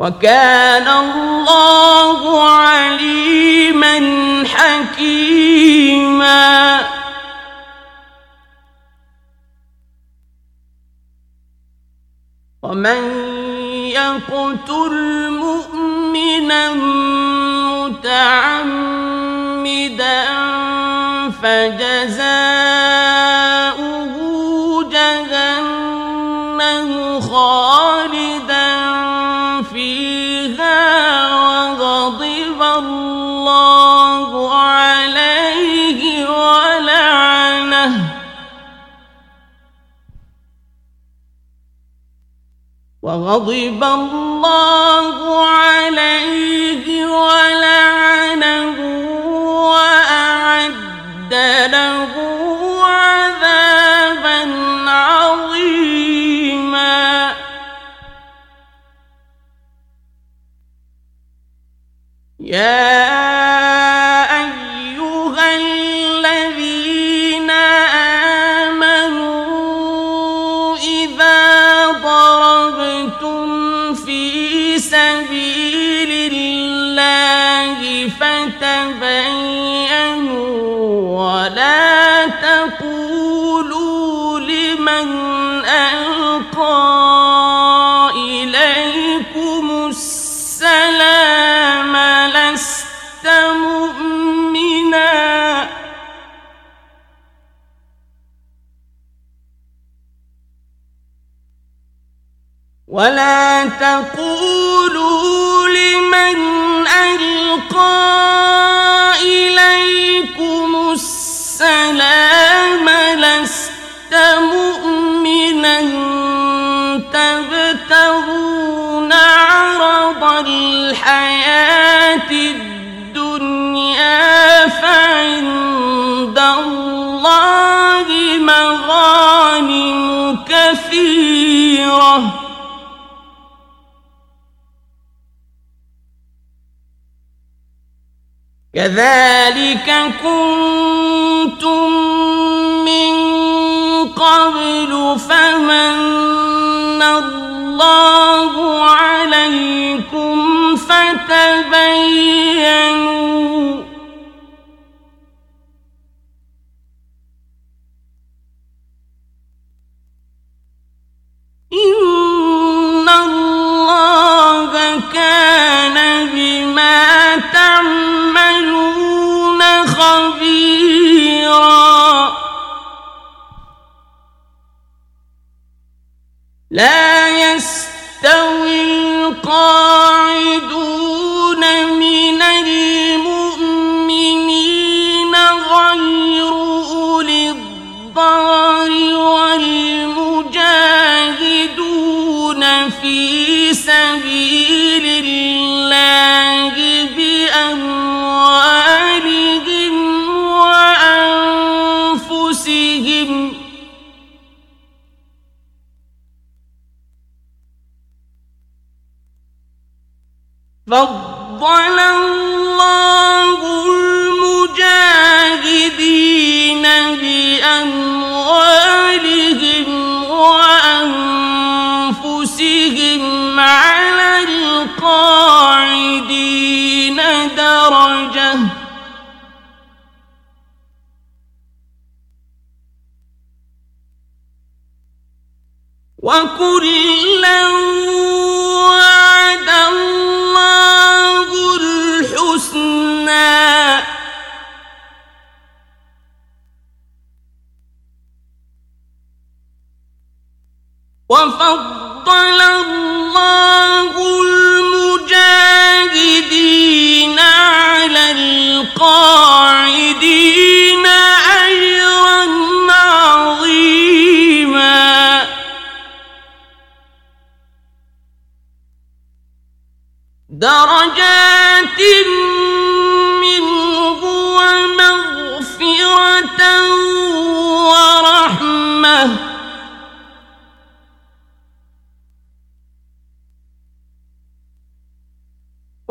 وكان الله عليما حكيما. ومن يقتل مؤمنا متعمدا فجزاؤه وغضب الله عليه ولعنه وأعد له عذابا عظيما. يا ولا تقولوا لمن ألقى إليكم السلام لست مؤمنا تبتغون عرض الحياة الدنيا فعند الله مغانم كثيره كذلك كنتم من قبل فمن الله عليكم فتبينوا. إن الله كان بما تعملون لا يستوي القاعدون من المؤمنين غير أولي الضرر. فضل الله المجاهدين بأموالهم وأنفسهم على القاعدين درجة وكلا وفضل الله المجاهدين على القاعدين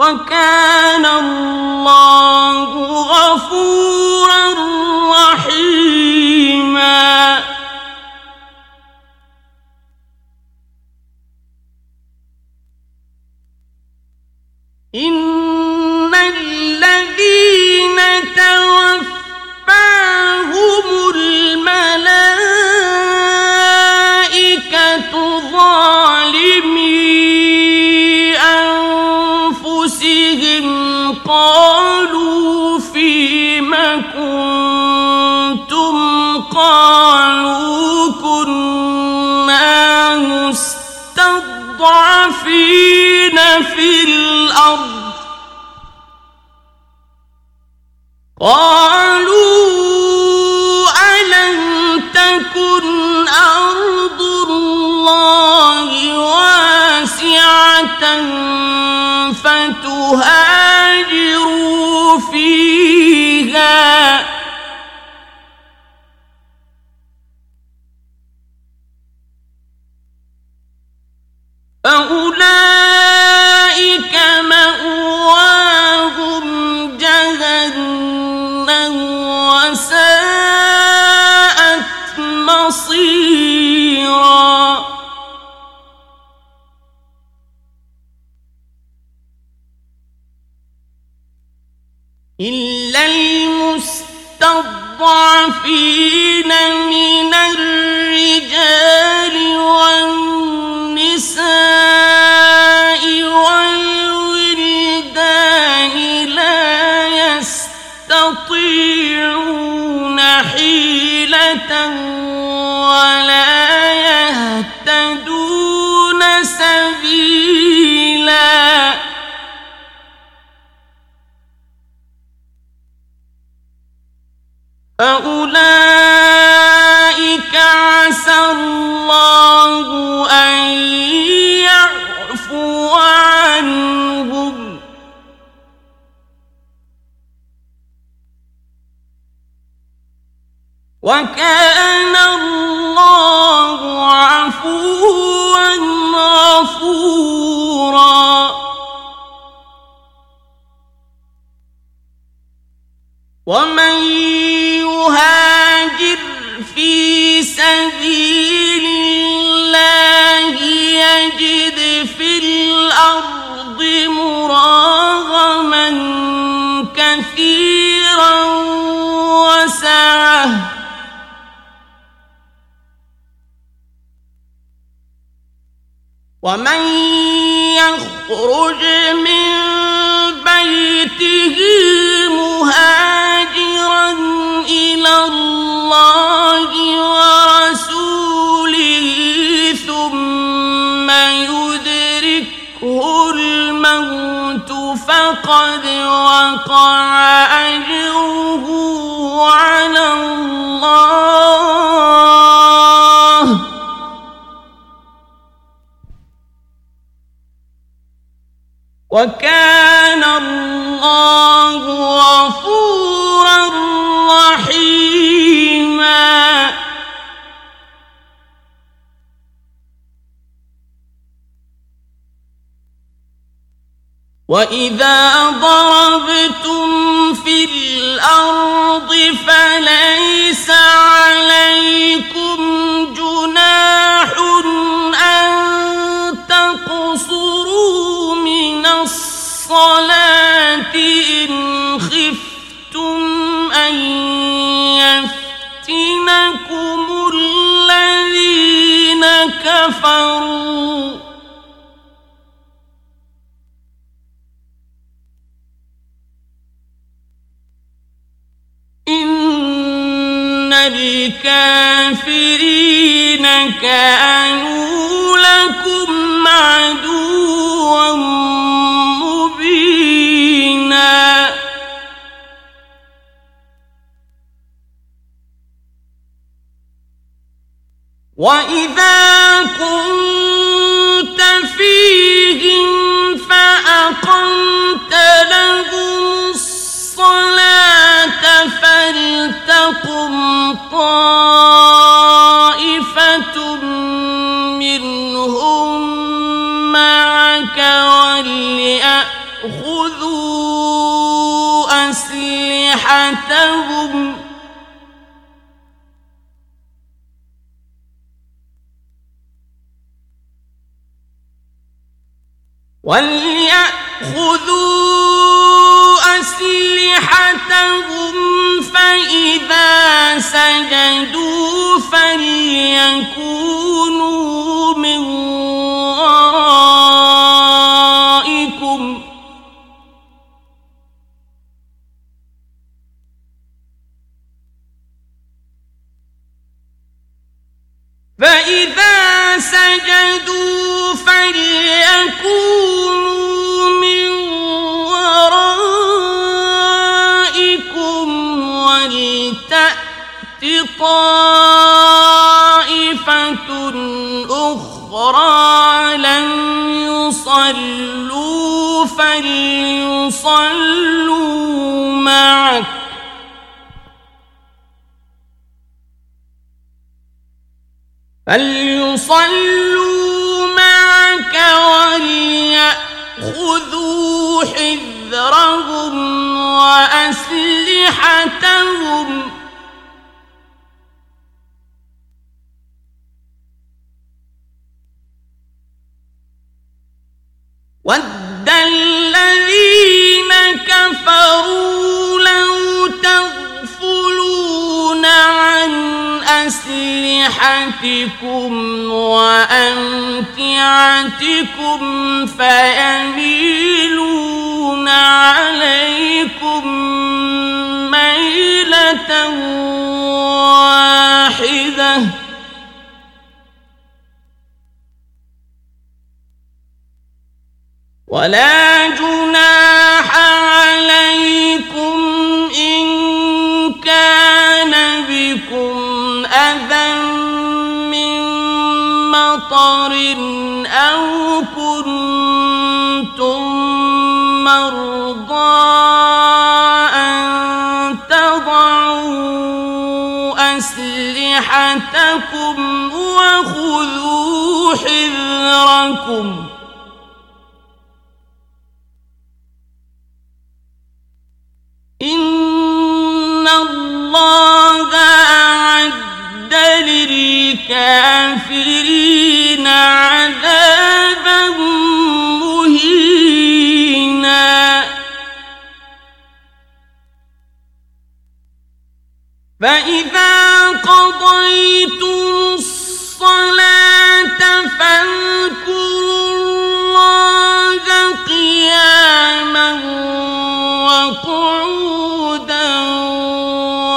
وكان أولئك واذا الكافرين كانوا أسلحتهم تضعوا أسلحتكم وخذوا حذركم. إن الله أعد للكافرين عذابا فإذا قضيتم الصلاة فاذكروا الله قياما وقعودا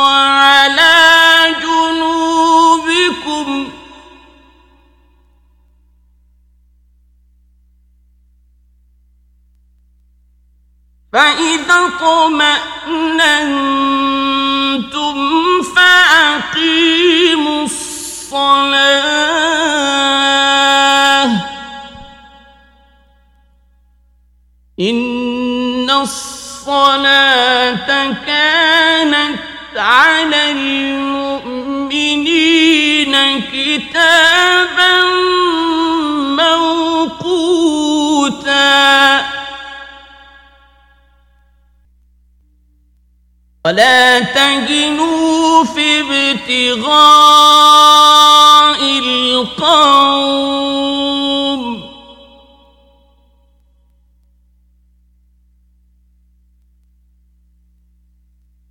وعلى جنوبكم فإذا اطمأننتم فأقيموا الصلاة. إن الصلاة كانت على المؤمنين كتابا ولا تهنوا في ابتغاء القوم.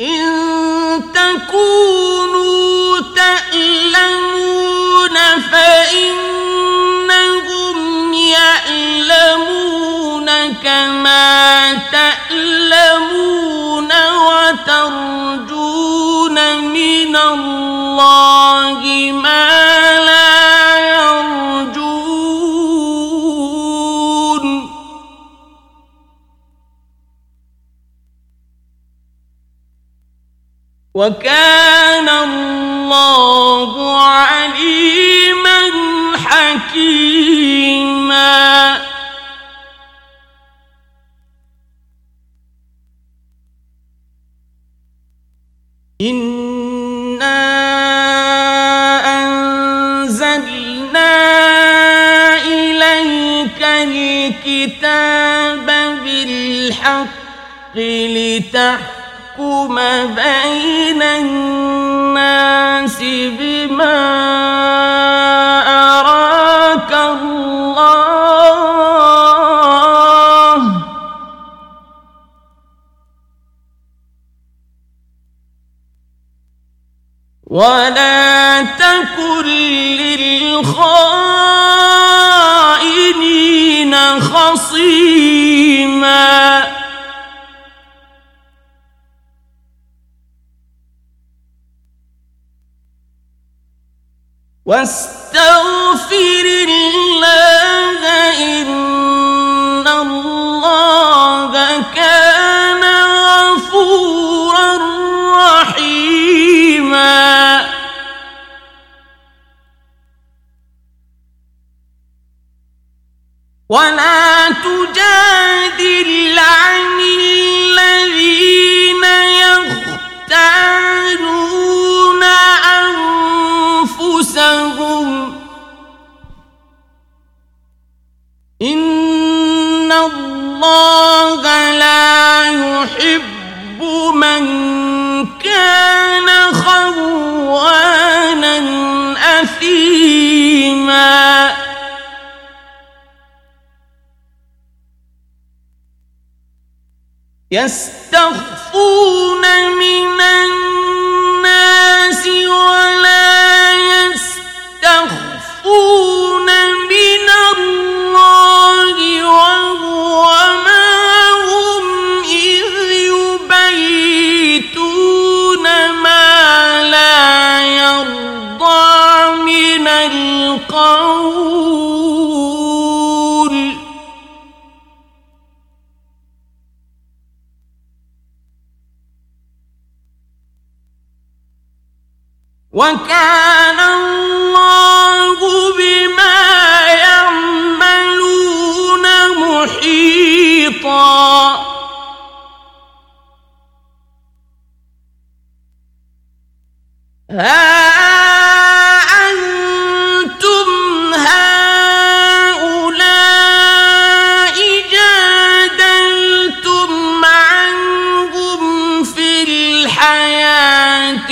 إن تكونوا تألمون فإنهم يألمون كما تألمون وترجون من الله ما لا يرجون. وكان الله عليما حكيما. إنا أنزلنا إليك الكتاب بالحق لتحكم بين الناس بما ولا تكن للخائنين خصيما. واستغفر الله إن الله ولا تجادل عن الذين يختانون أنفسهم إن الله لا يحب من كان خوانا أثيما يستخفون من الناس ولا يستخفون وكان الله بما يعملون محيطا. ها أنتم هؤلاء جادلتم عنهم في الحياة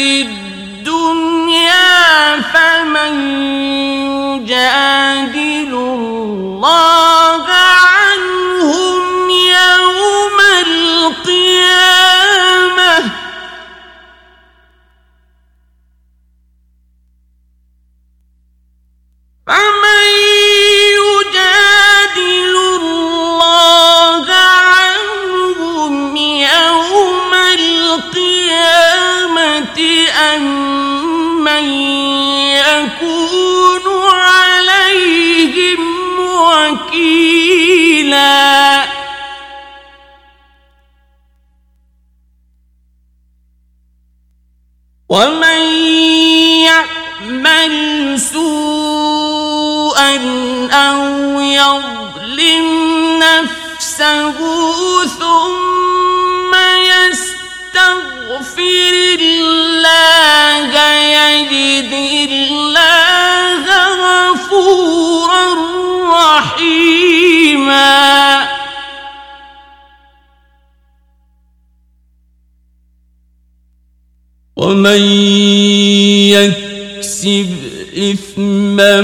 إثما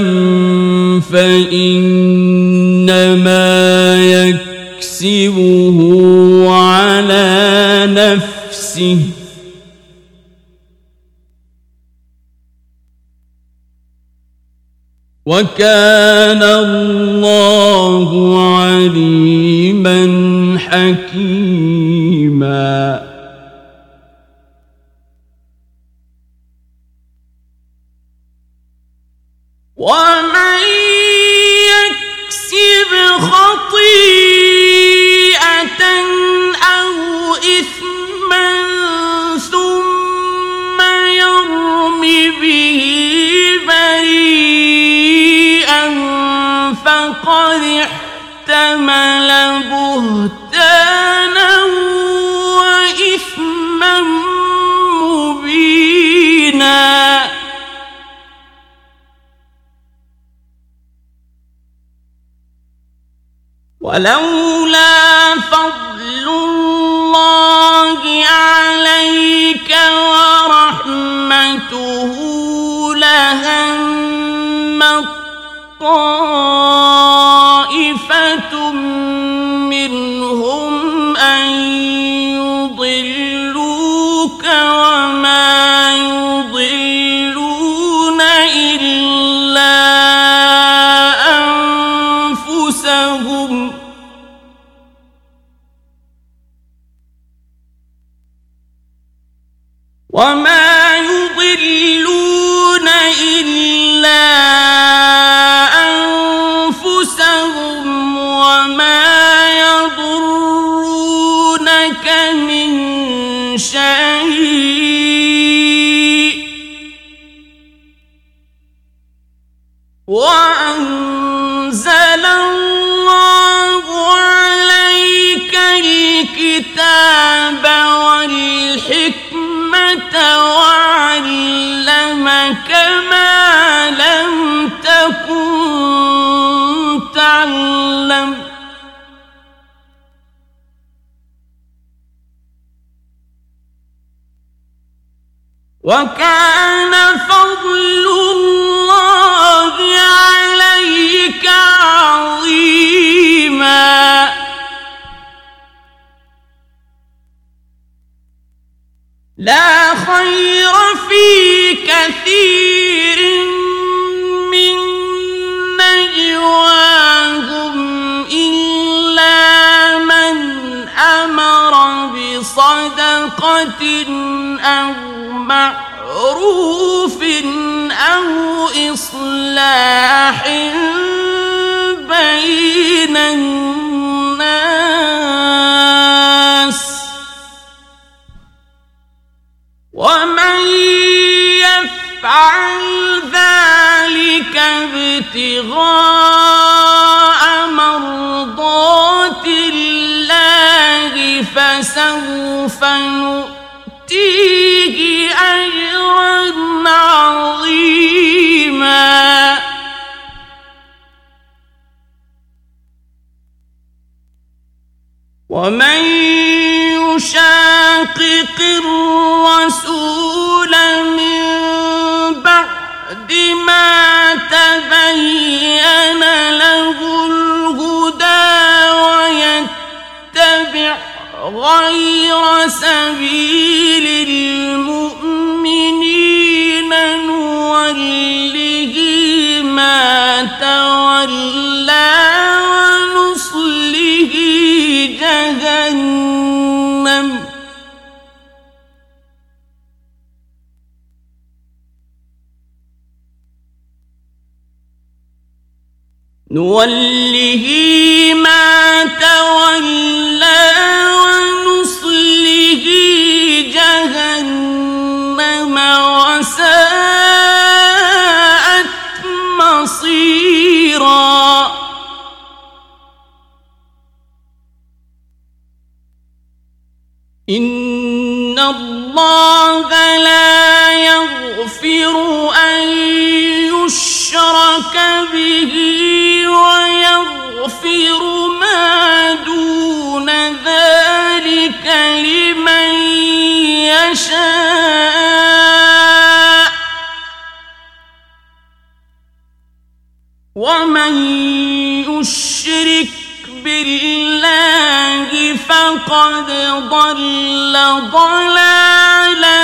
فإنما يكسبه على نفسه. وكان الله عليما حكيما. احتمل بهتانا وإثما مبينا. ولولا فضل الله عليك ورحمته لهم الطائف وأنزل الله عليك الكتاب والحكمة وعلمك ما لم تكن تعلم. وكان لا خير في كثير من نجواهم إلا من أمر بصدقة أو معروف أو إصلاح بين الناس ومن يفعل ذلك ابتغاء مرضات الله فسوف نؤتيه أجرا عظيما. ومن يشاقق الرسول من بعد ما تبين له الهدى ويتبع غير سبيل المؤمنين. نوله يشاء ومن يشرك بالله فقد ضل ضلالا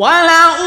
ولأضلنهم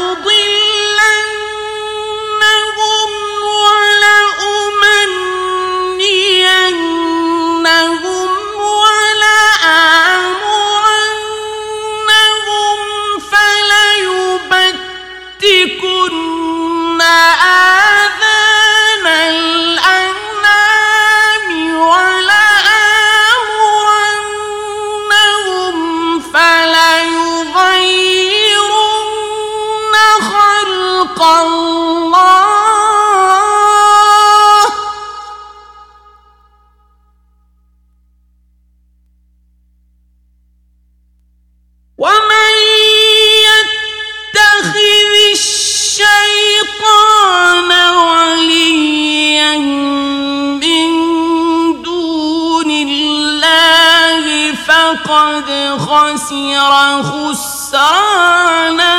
خسر خسرانا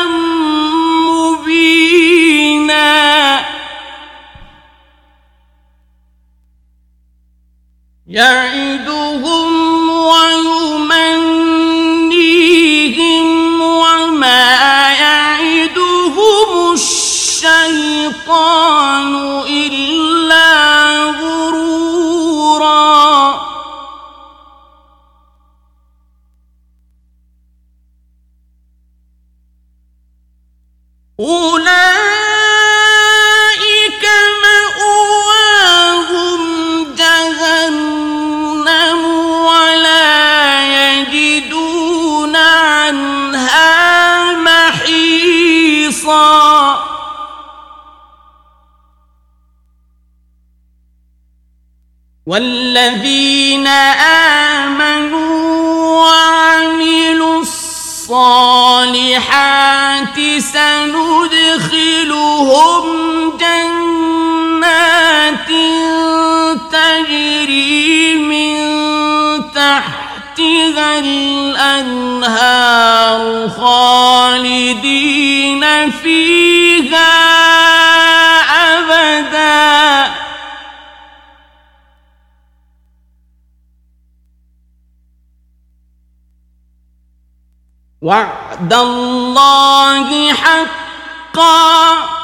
مبينا. يعني وعد الله حقا.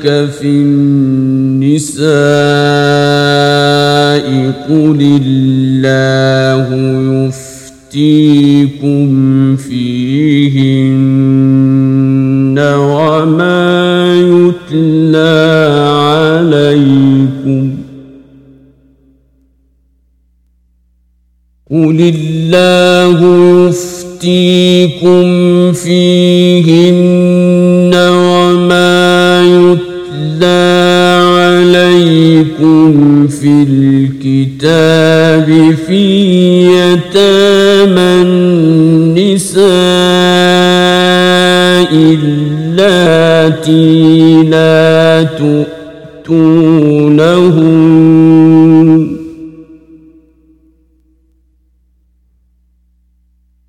لك في النساء قل الله يفتيكم فيهن وما يتلى عليكم قل الله يفتيكم فيهن في الكتاب في يتامى النساء اللاتي لا تؤتونهن.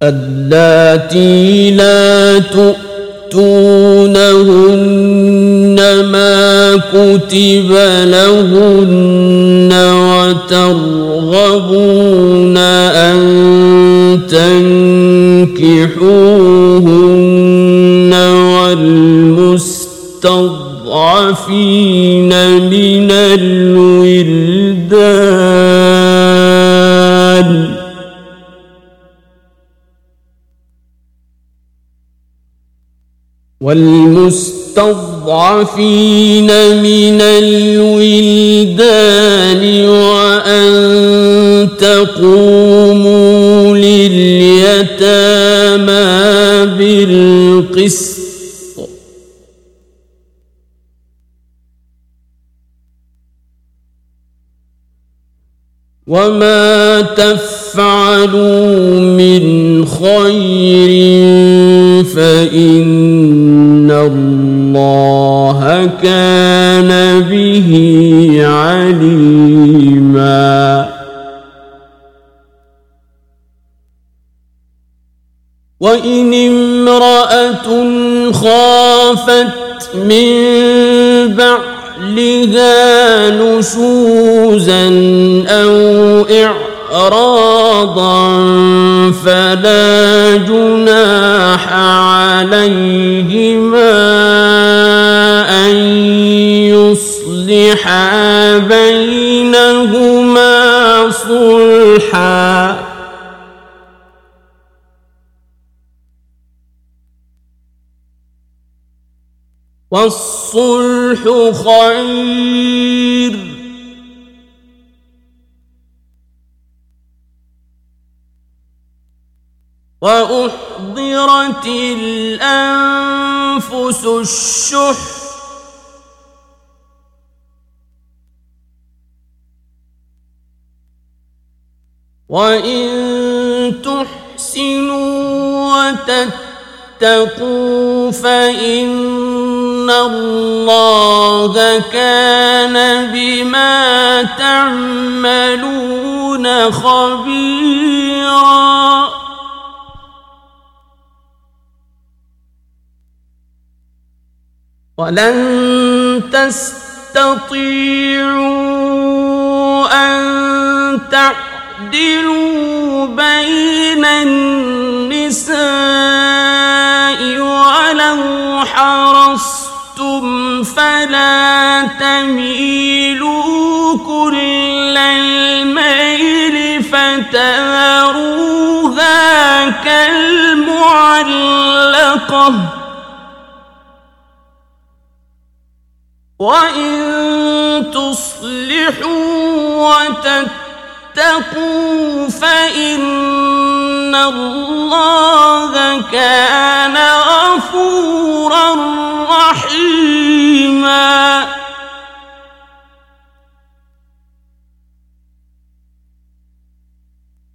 اللاتي لا تؤتونهن كتب لهن وترغبون أن تنكحوهن والمستضعفين من الولدان والمستضعفين من الولدان وأن تقوموا لليتامى بالقسط. وما تفعلوا من خير فإن الله كان به عليما. وإن امرأة خافت من بعلها نشوزا أو إعراضا فلا جناح عليهما أن يصلحا بينهما صلحا. والصلح خير وأحضرت الأنفس الشح. وإن تحسنوا وتتقوا فإن الله كان بما تعملون خبيراً. ولن تستطيعوا أن تعدلوا بين النساء ولو حرصتم فلا تميلوا كل الميل فتذروها كالمعلقه وإن تصلحوا وتتقوا فإن الله كان غفورا رحيما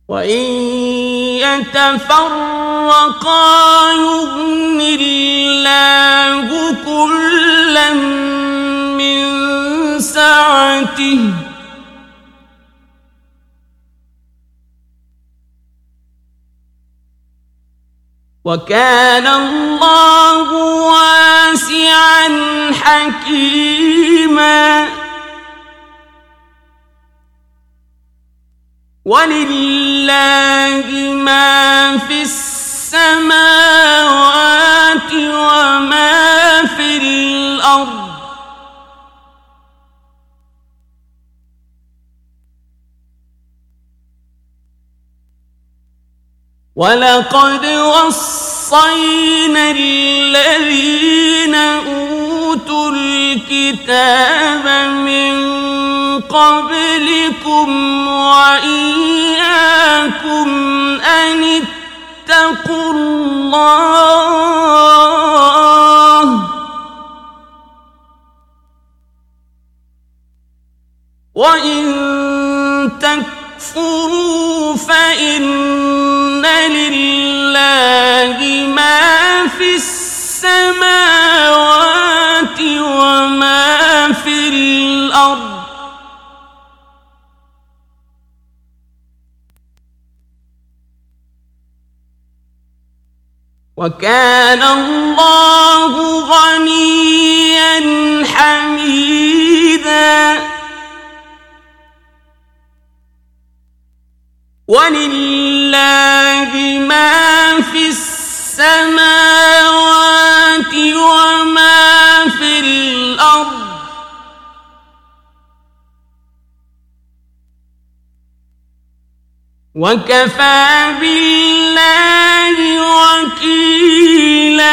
وإن يتفرقا يغن الله كلا من سعته وكان الله واسعا حكيما. ولله ما في السماوات وما في الأرض. ولقد وصينا الذين اوتوا الكتاب من قبلكم واياكم ان اتقوا الله وان تكفروا فإن لله ما في السماوات وما في الأرض. وكان الله غنيا حميدا. ولله ما في السماوات وما في الأرض وكفى بالله وكيلا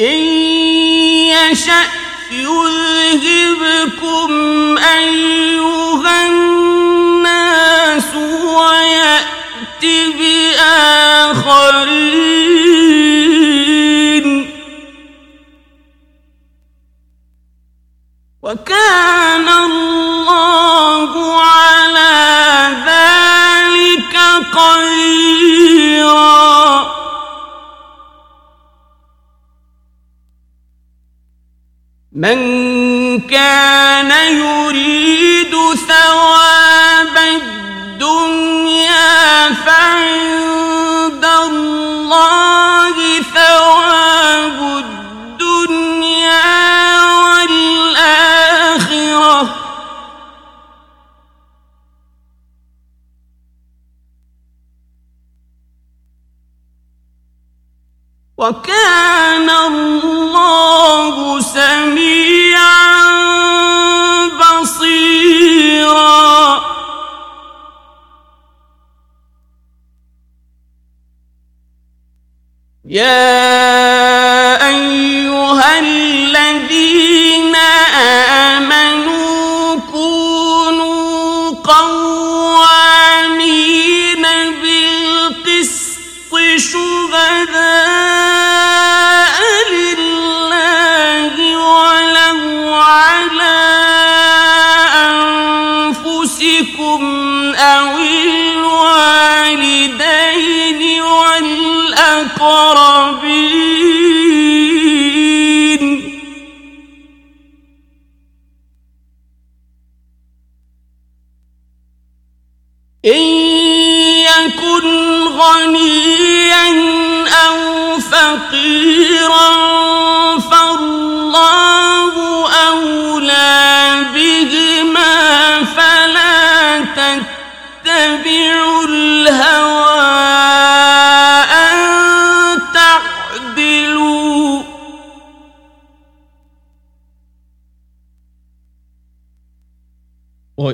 ان يشا يذهبكم أيها الناس ويأت بآخرين. وكان الله من كان يريد ثواب الدنيا فعند وكان الله سميعا بصيرا. يا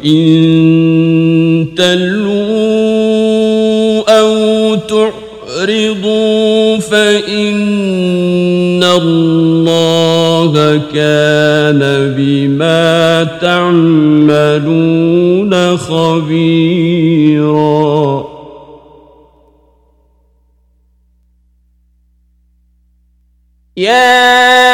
وإن تلووا أو تعرضوا فإن الله كان بما تعملون خبيرا يا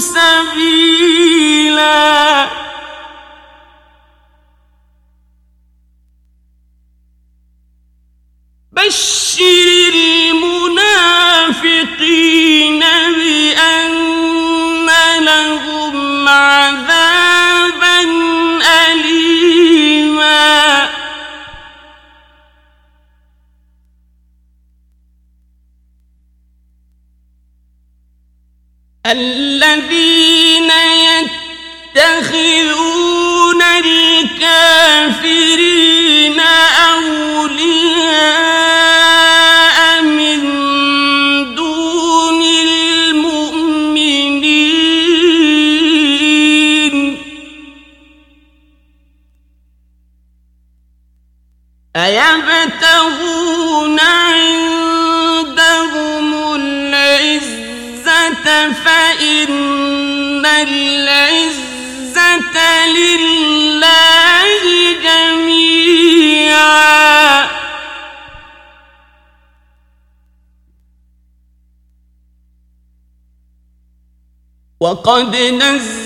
سبيلا قد نزل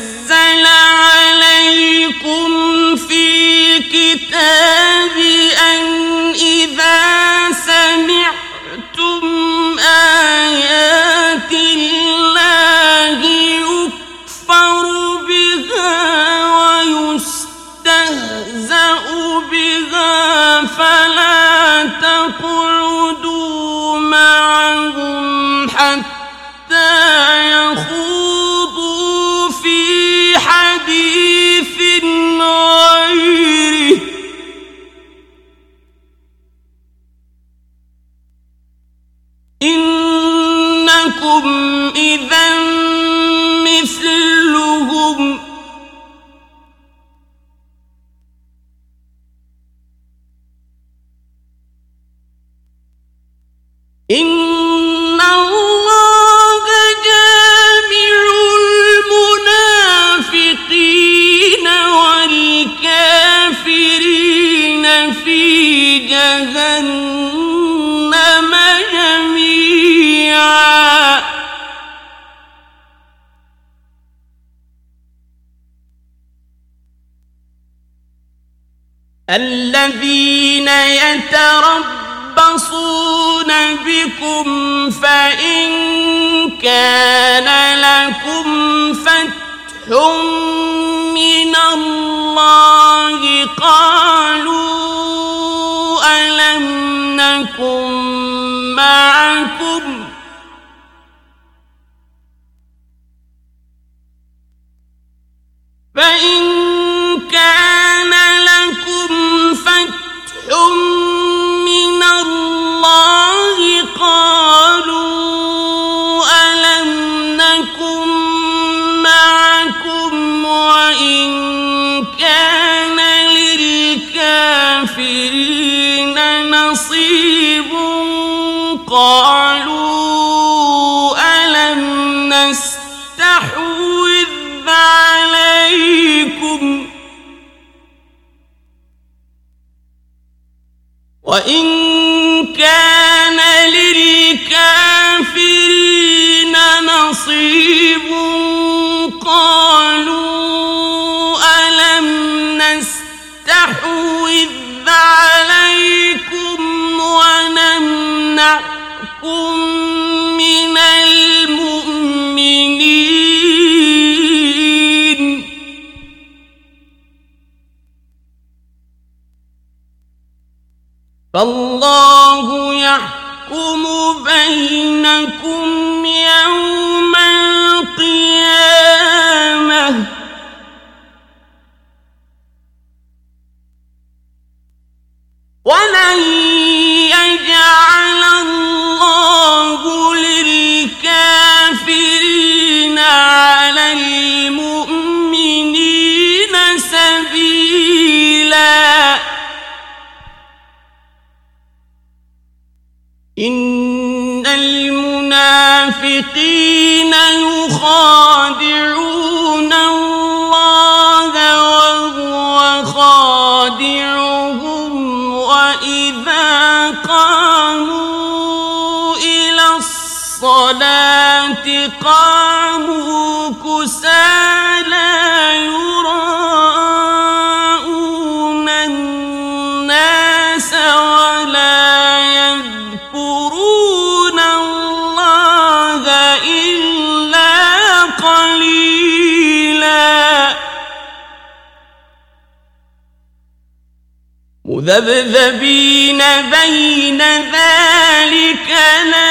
مذبذبين بين ذلك لا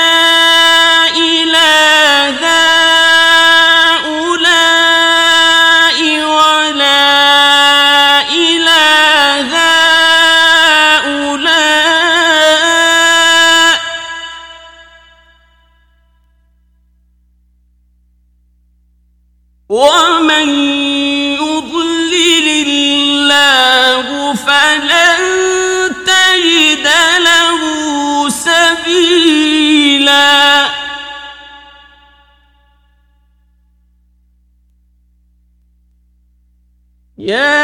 يا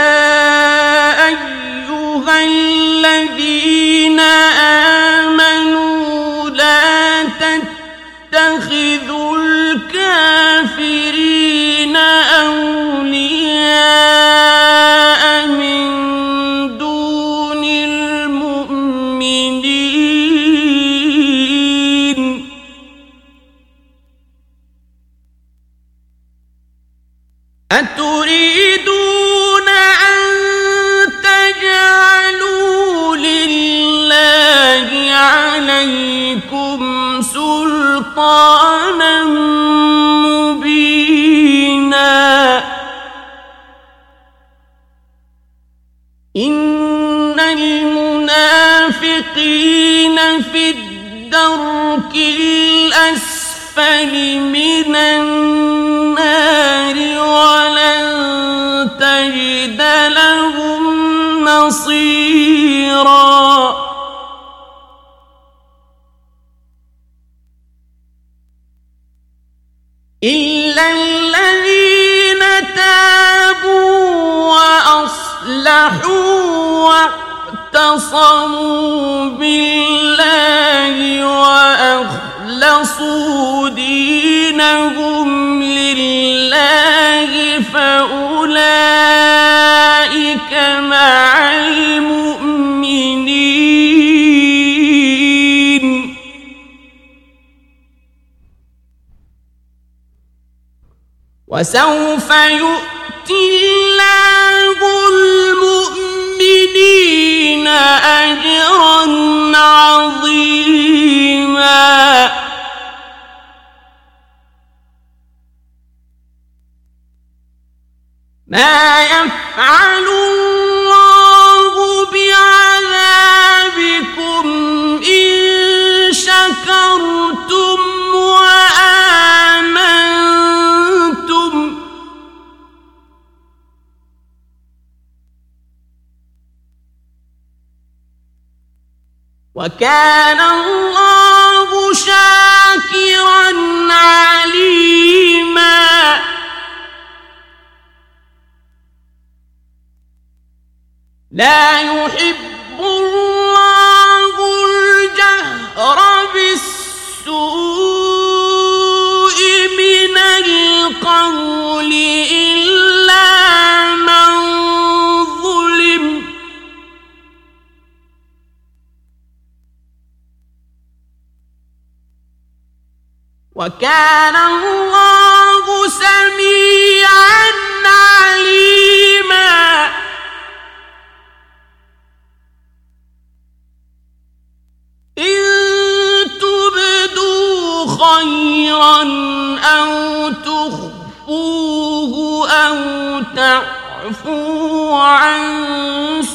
الأسفل من النار ولن تجد لهم نصيرا. إلا الذين تابوا وأصلحوا واعتصموا بالله وأخلصوا دينهم لله فأولئك مع المؤمنين وسوف يؤتي الله المؤمنين أجرا عظيما ما يفعل الله بعذابكم إن شكرتم وآمنتم. وكان الله شاكرا عليما. لا يحب الله الجهر بالسوء من القول إلا من ظلم. وكان الله سميعا عليما. عن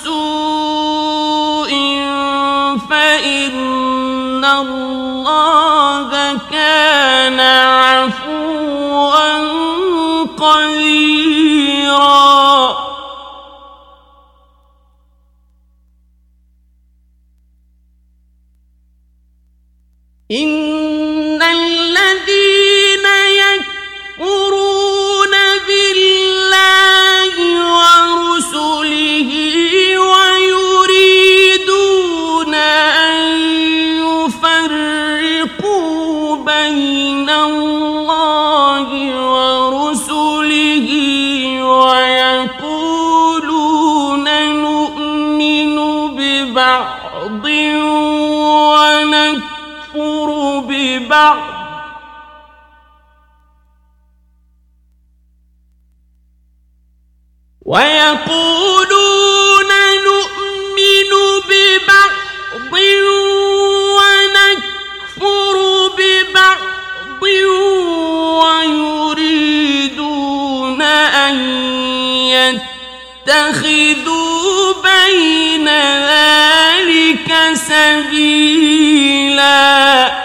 سوء فإن الله كان عفوا قديرا يكفر ببعض. ويقولون نؤمن ببعض ونكفر ببعض ويريدون أن يتخذوا بين ذلك سبيلا. إِلَّا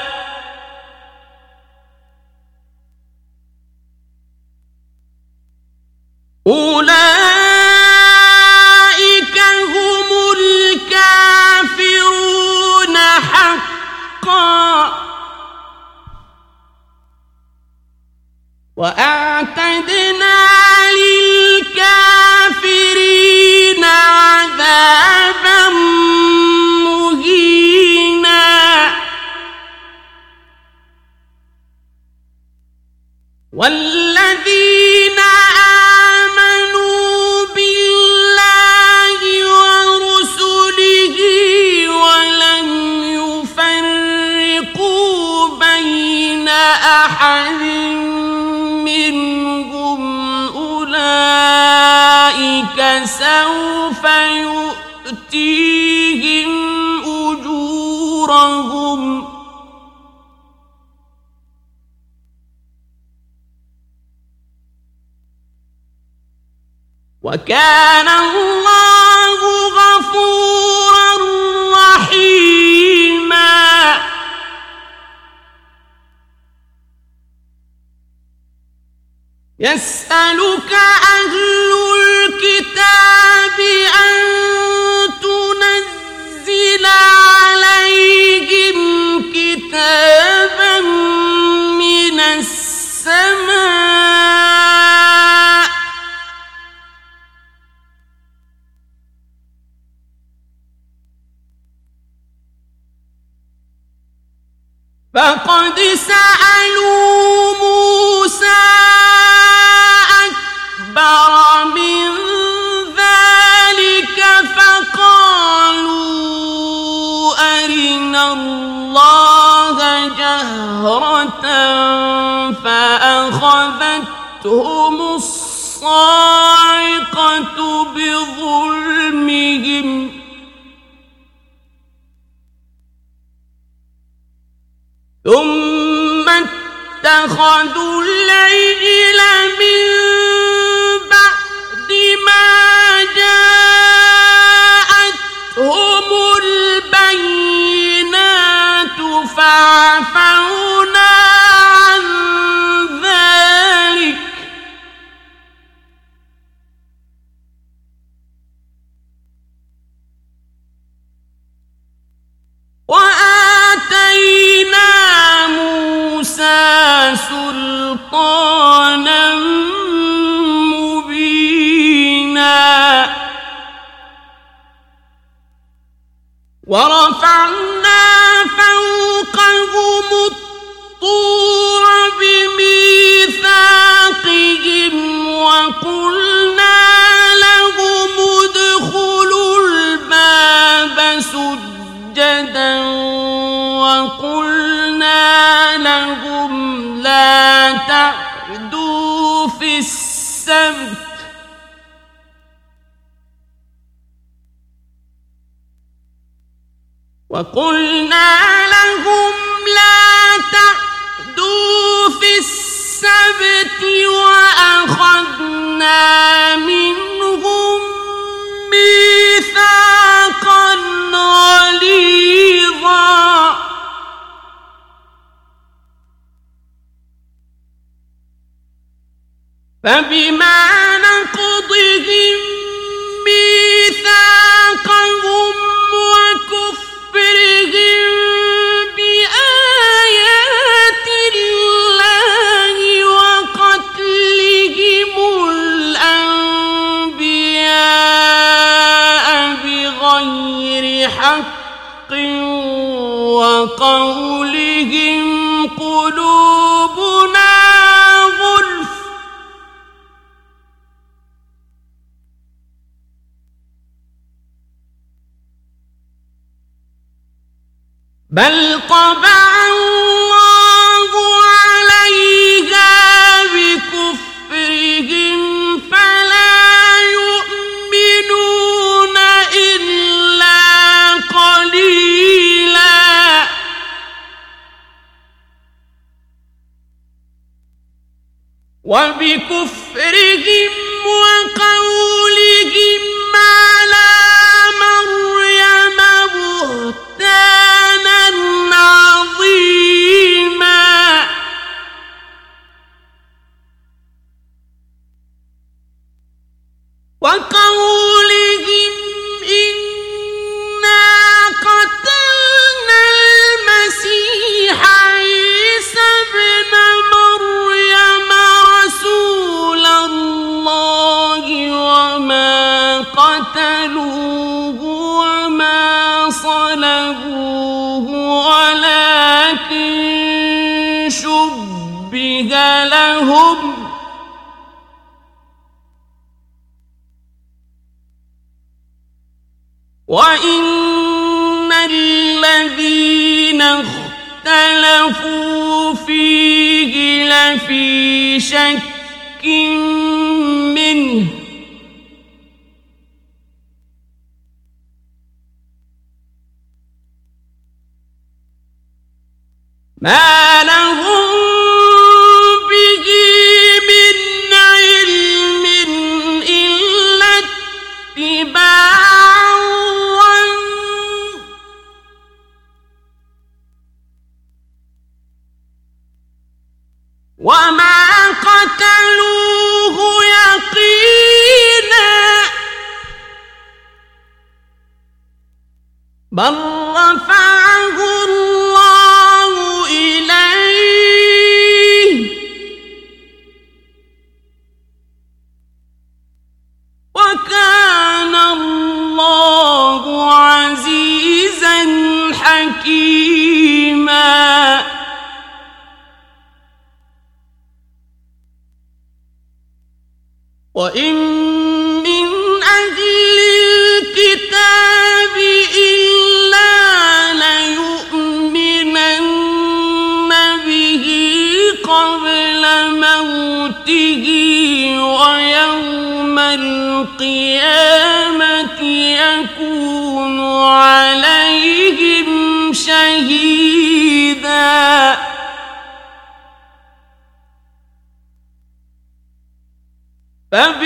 Oh.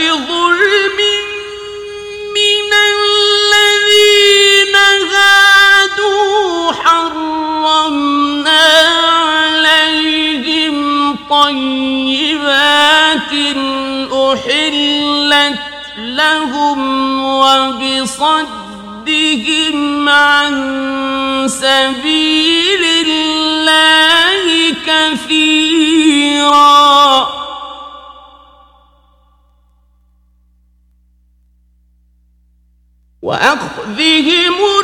بظلم من الذين هادوا حرمنا طيبات أحلت لهم وبصدهم عن سبيل الله كثيرا. بهم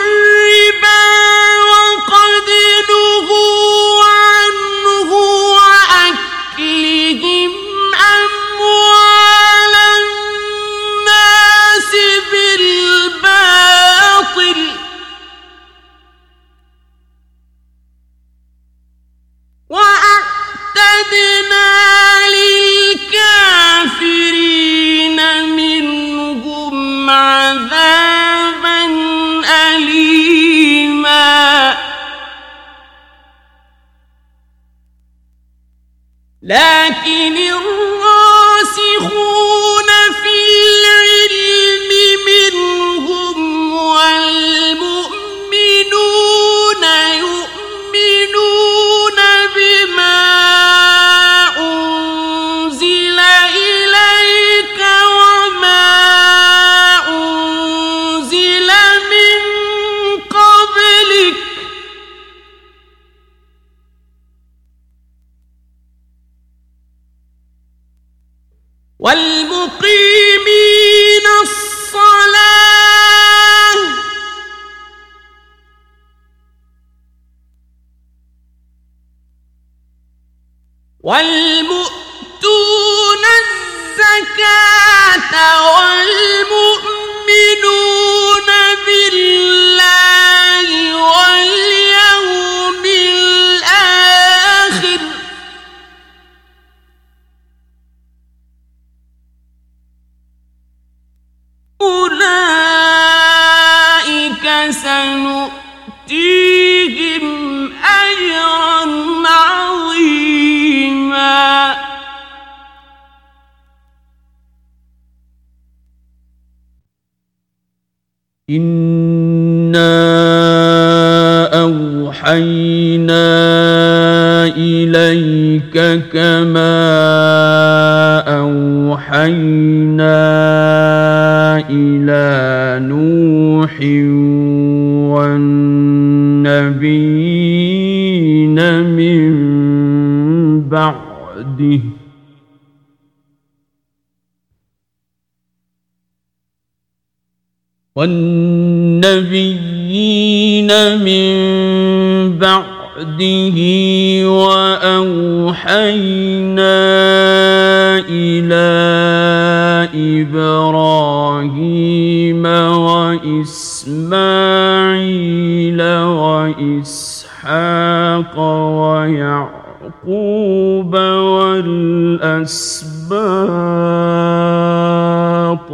والأسباط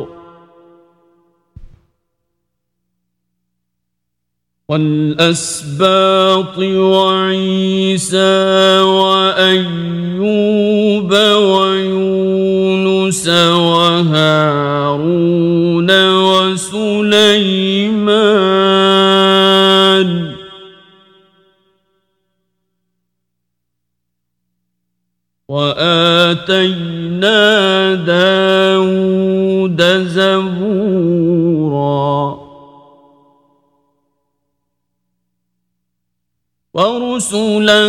والأسباط وعيسى وأيوب وآتينا داود زبورا. ورسلا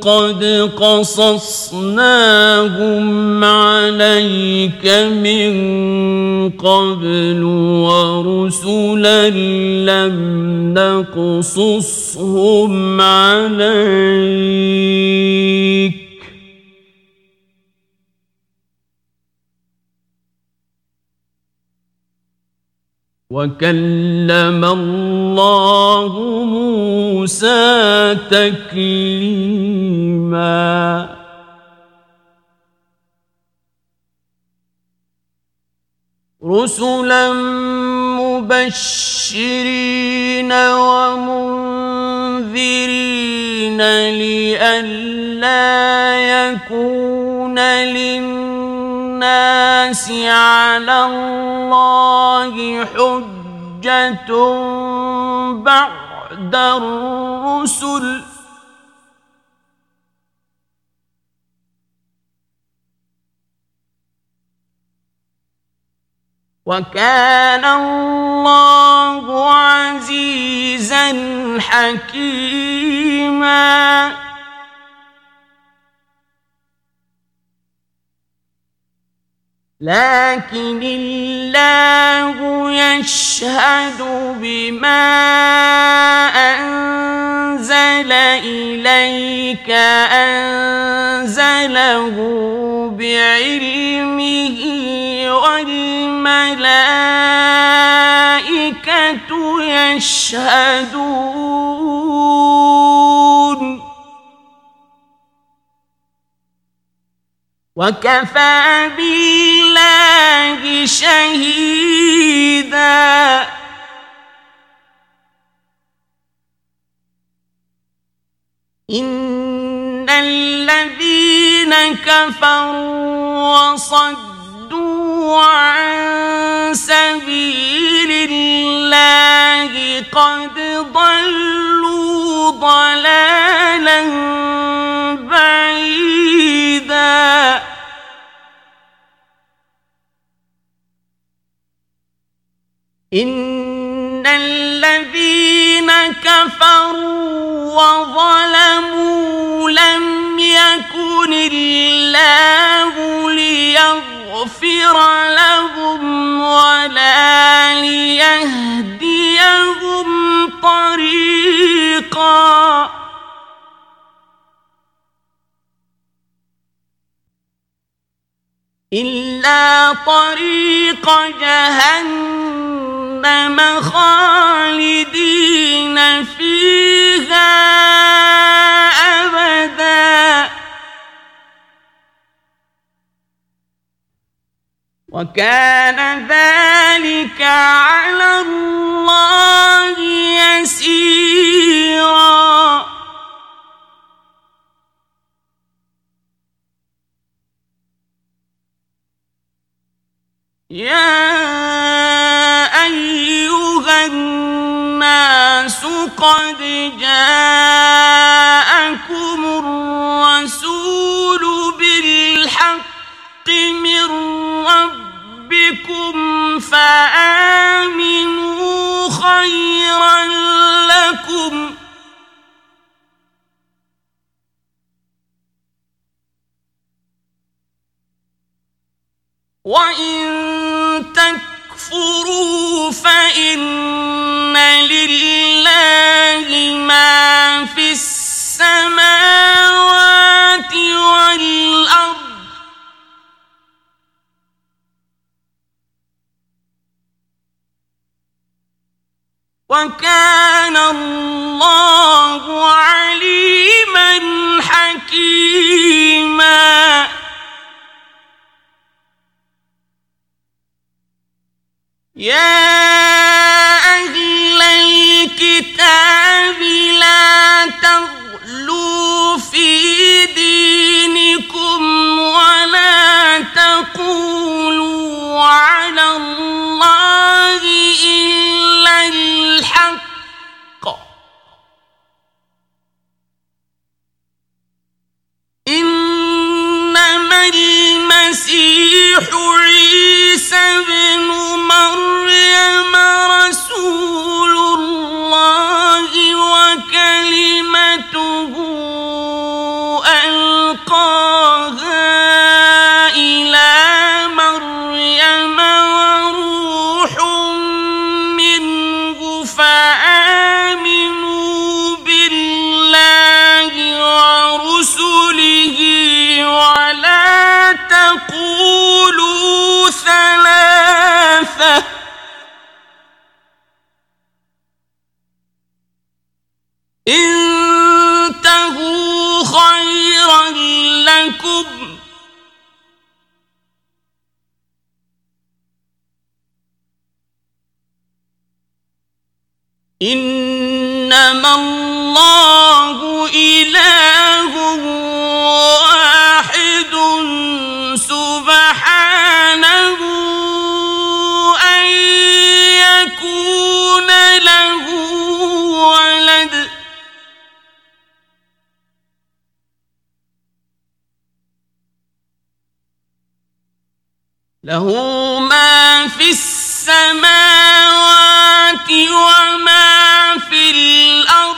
قد قصصناهم عليك من قبل ورسلا لم نقصصهم عليك. وكلم الله موسى تكليما. رسلا مبشرين ومنذرين لئلا يكون للناس على الله حجة بعد الرسل. وكان الله عزيزا حكيما. لكن الله يشهد بما أنزل إليك أنزله بعلمه والملائكة يشهدون. وكفى بالله شهيدا إن الذين كفروا وصدوا عن سبيل الله قد ضلوا ضلالا بعيدا إن الذين كفروا وظلموا لم يكن الله ليغفر لهم ولا ليهديهم طريقا إلا طريق جهنم خالدين فيها أبدا. وكان ذلك على الله يسيرا. يا الناس قد جاءكم الرسول بالحق من ربكم فآمنوا خيرا لكم. وإن فإن لله ما في السماوات والأرض. وكان الله عليما حكيما. يا أهل الكتاب لا تغلوا في دينكم ولا تقولوا على الله إلا الحق. إنما المسيح عيسى بن مريم انتهوا خيرا لكم. إنما الله إله واحد سبحانه أن يكون له ما في السماوات وما في الأرض.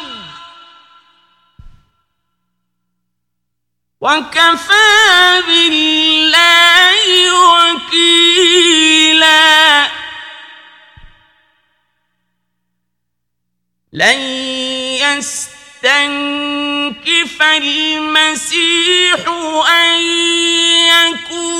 وكفى بالله وكيلا. لن يستنكف المسيح أن يكون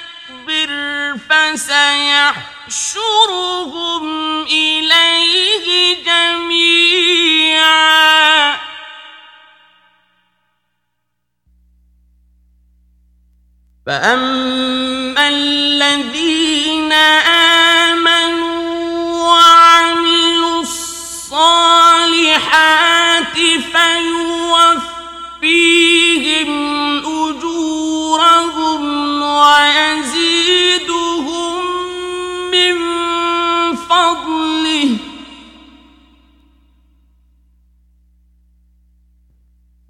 فسيحشرهم إليه جميعا. فأما الذين آمنوا وعملوا الصالحات فيوفيهم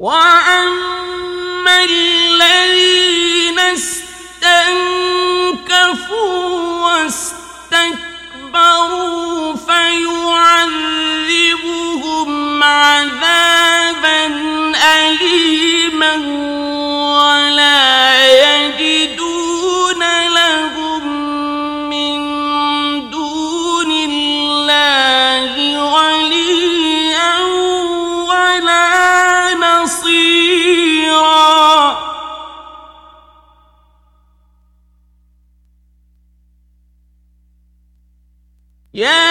واما الذين استنكفوا واستكبروا فيعذبهم عذابا اليما ولا Yeah.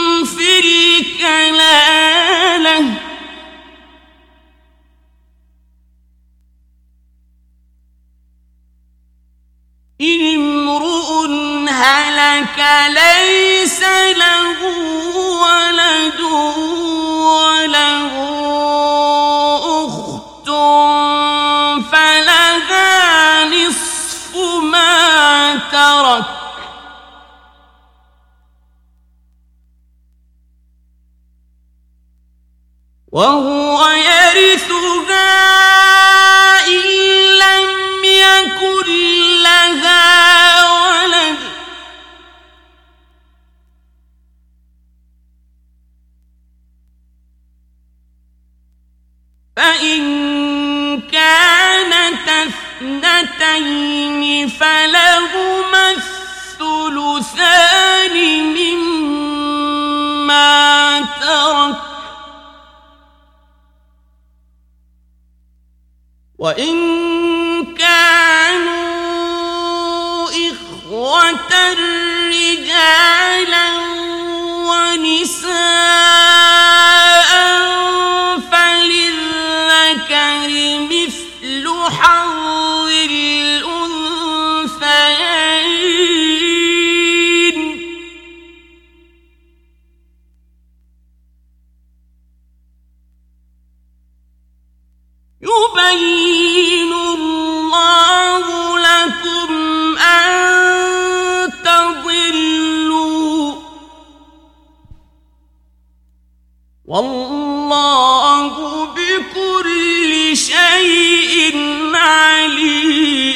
في الكلاله إن امرؤ هلك ليس له ولد ترك. وهو يرثها إن لم يكن لها ولد. فإن كانت اثنتين فلهما الثلثان مما ترك. وإن كانوا إخوة رجالا والله بكل شيء عليم.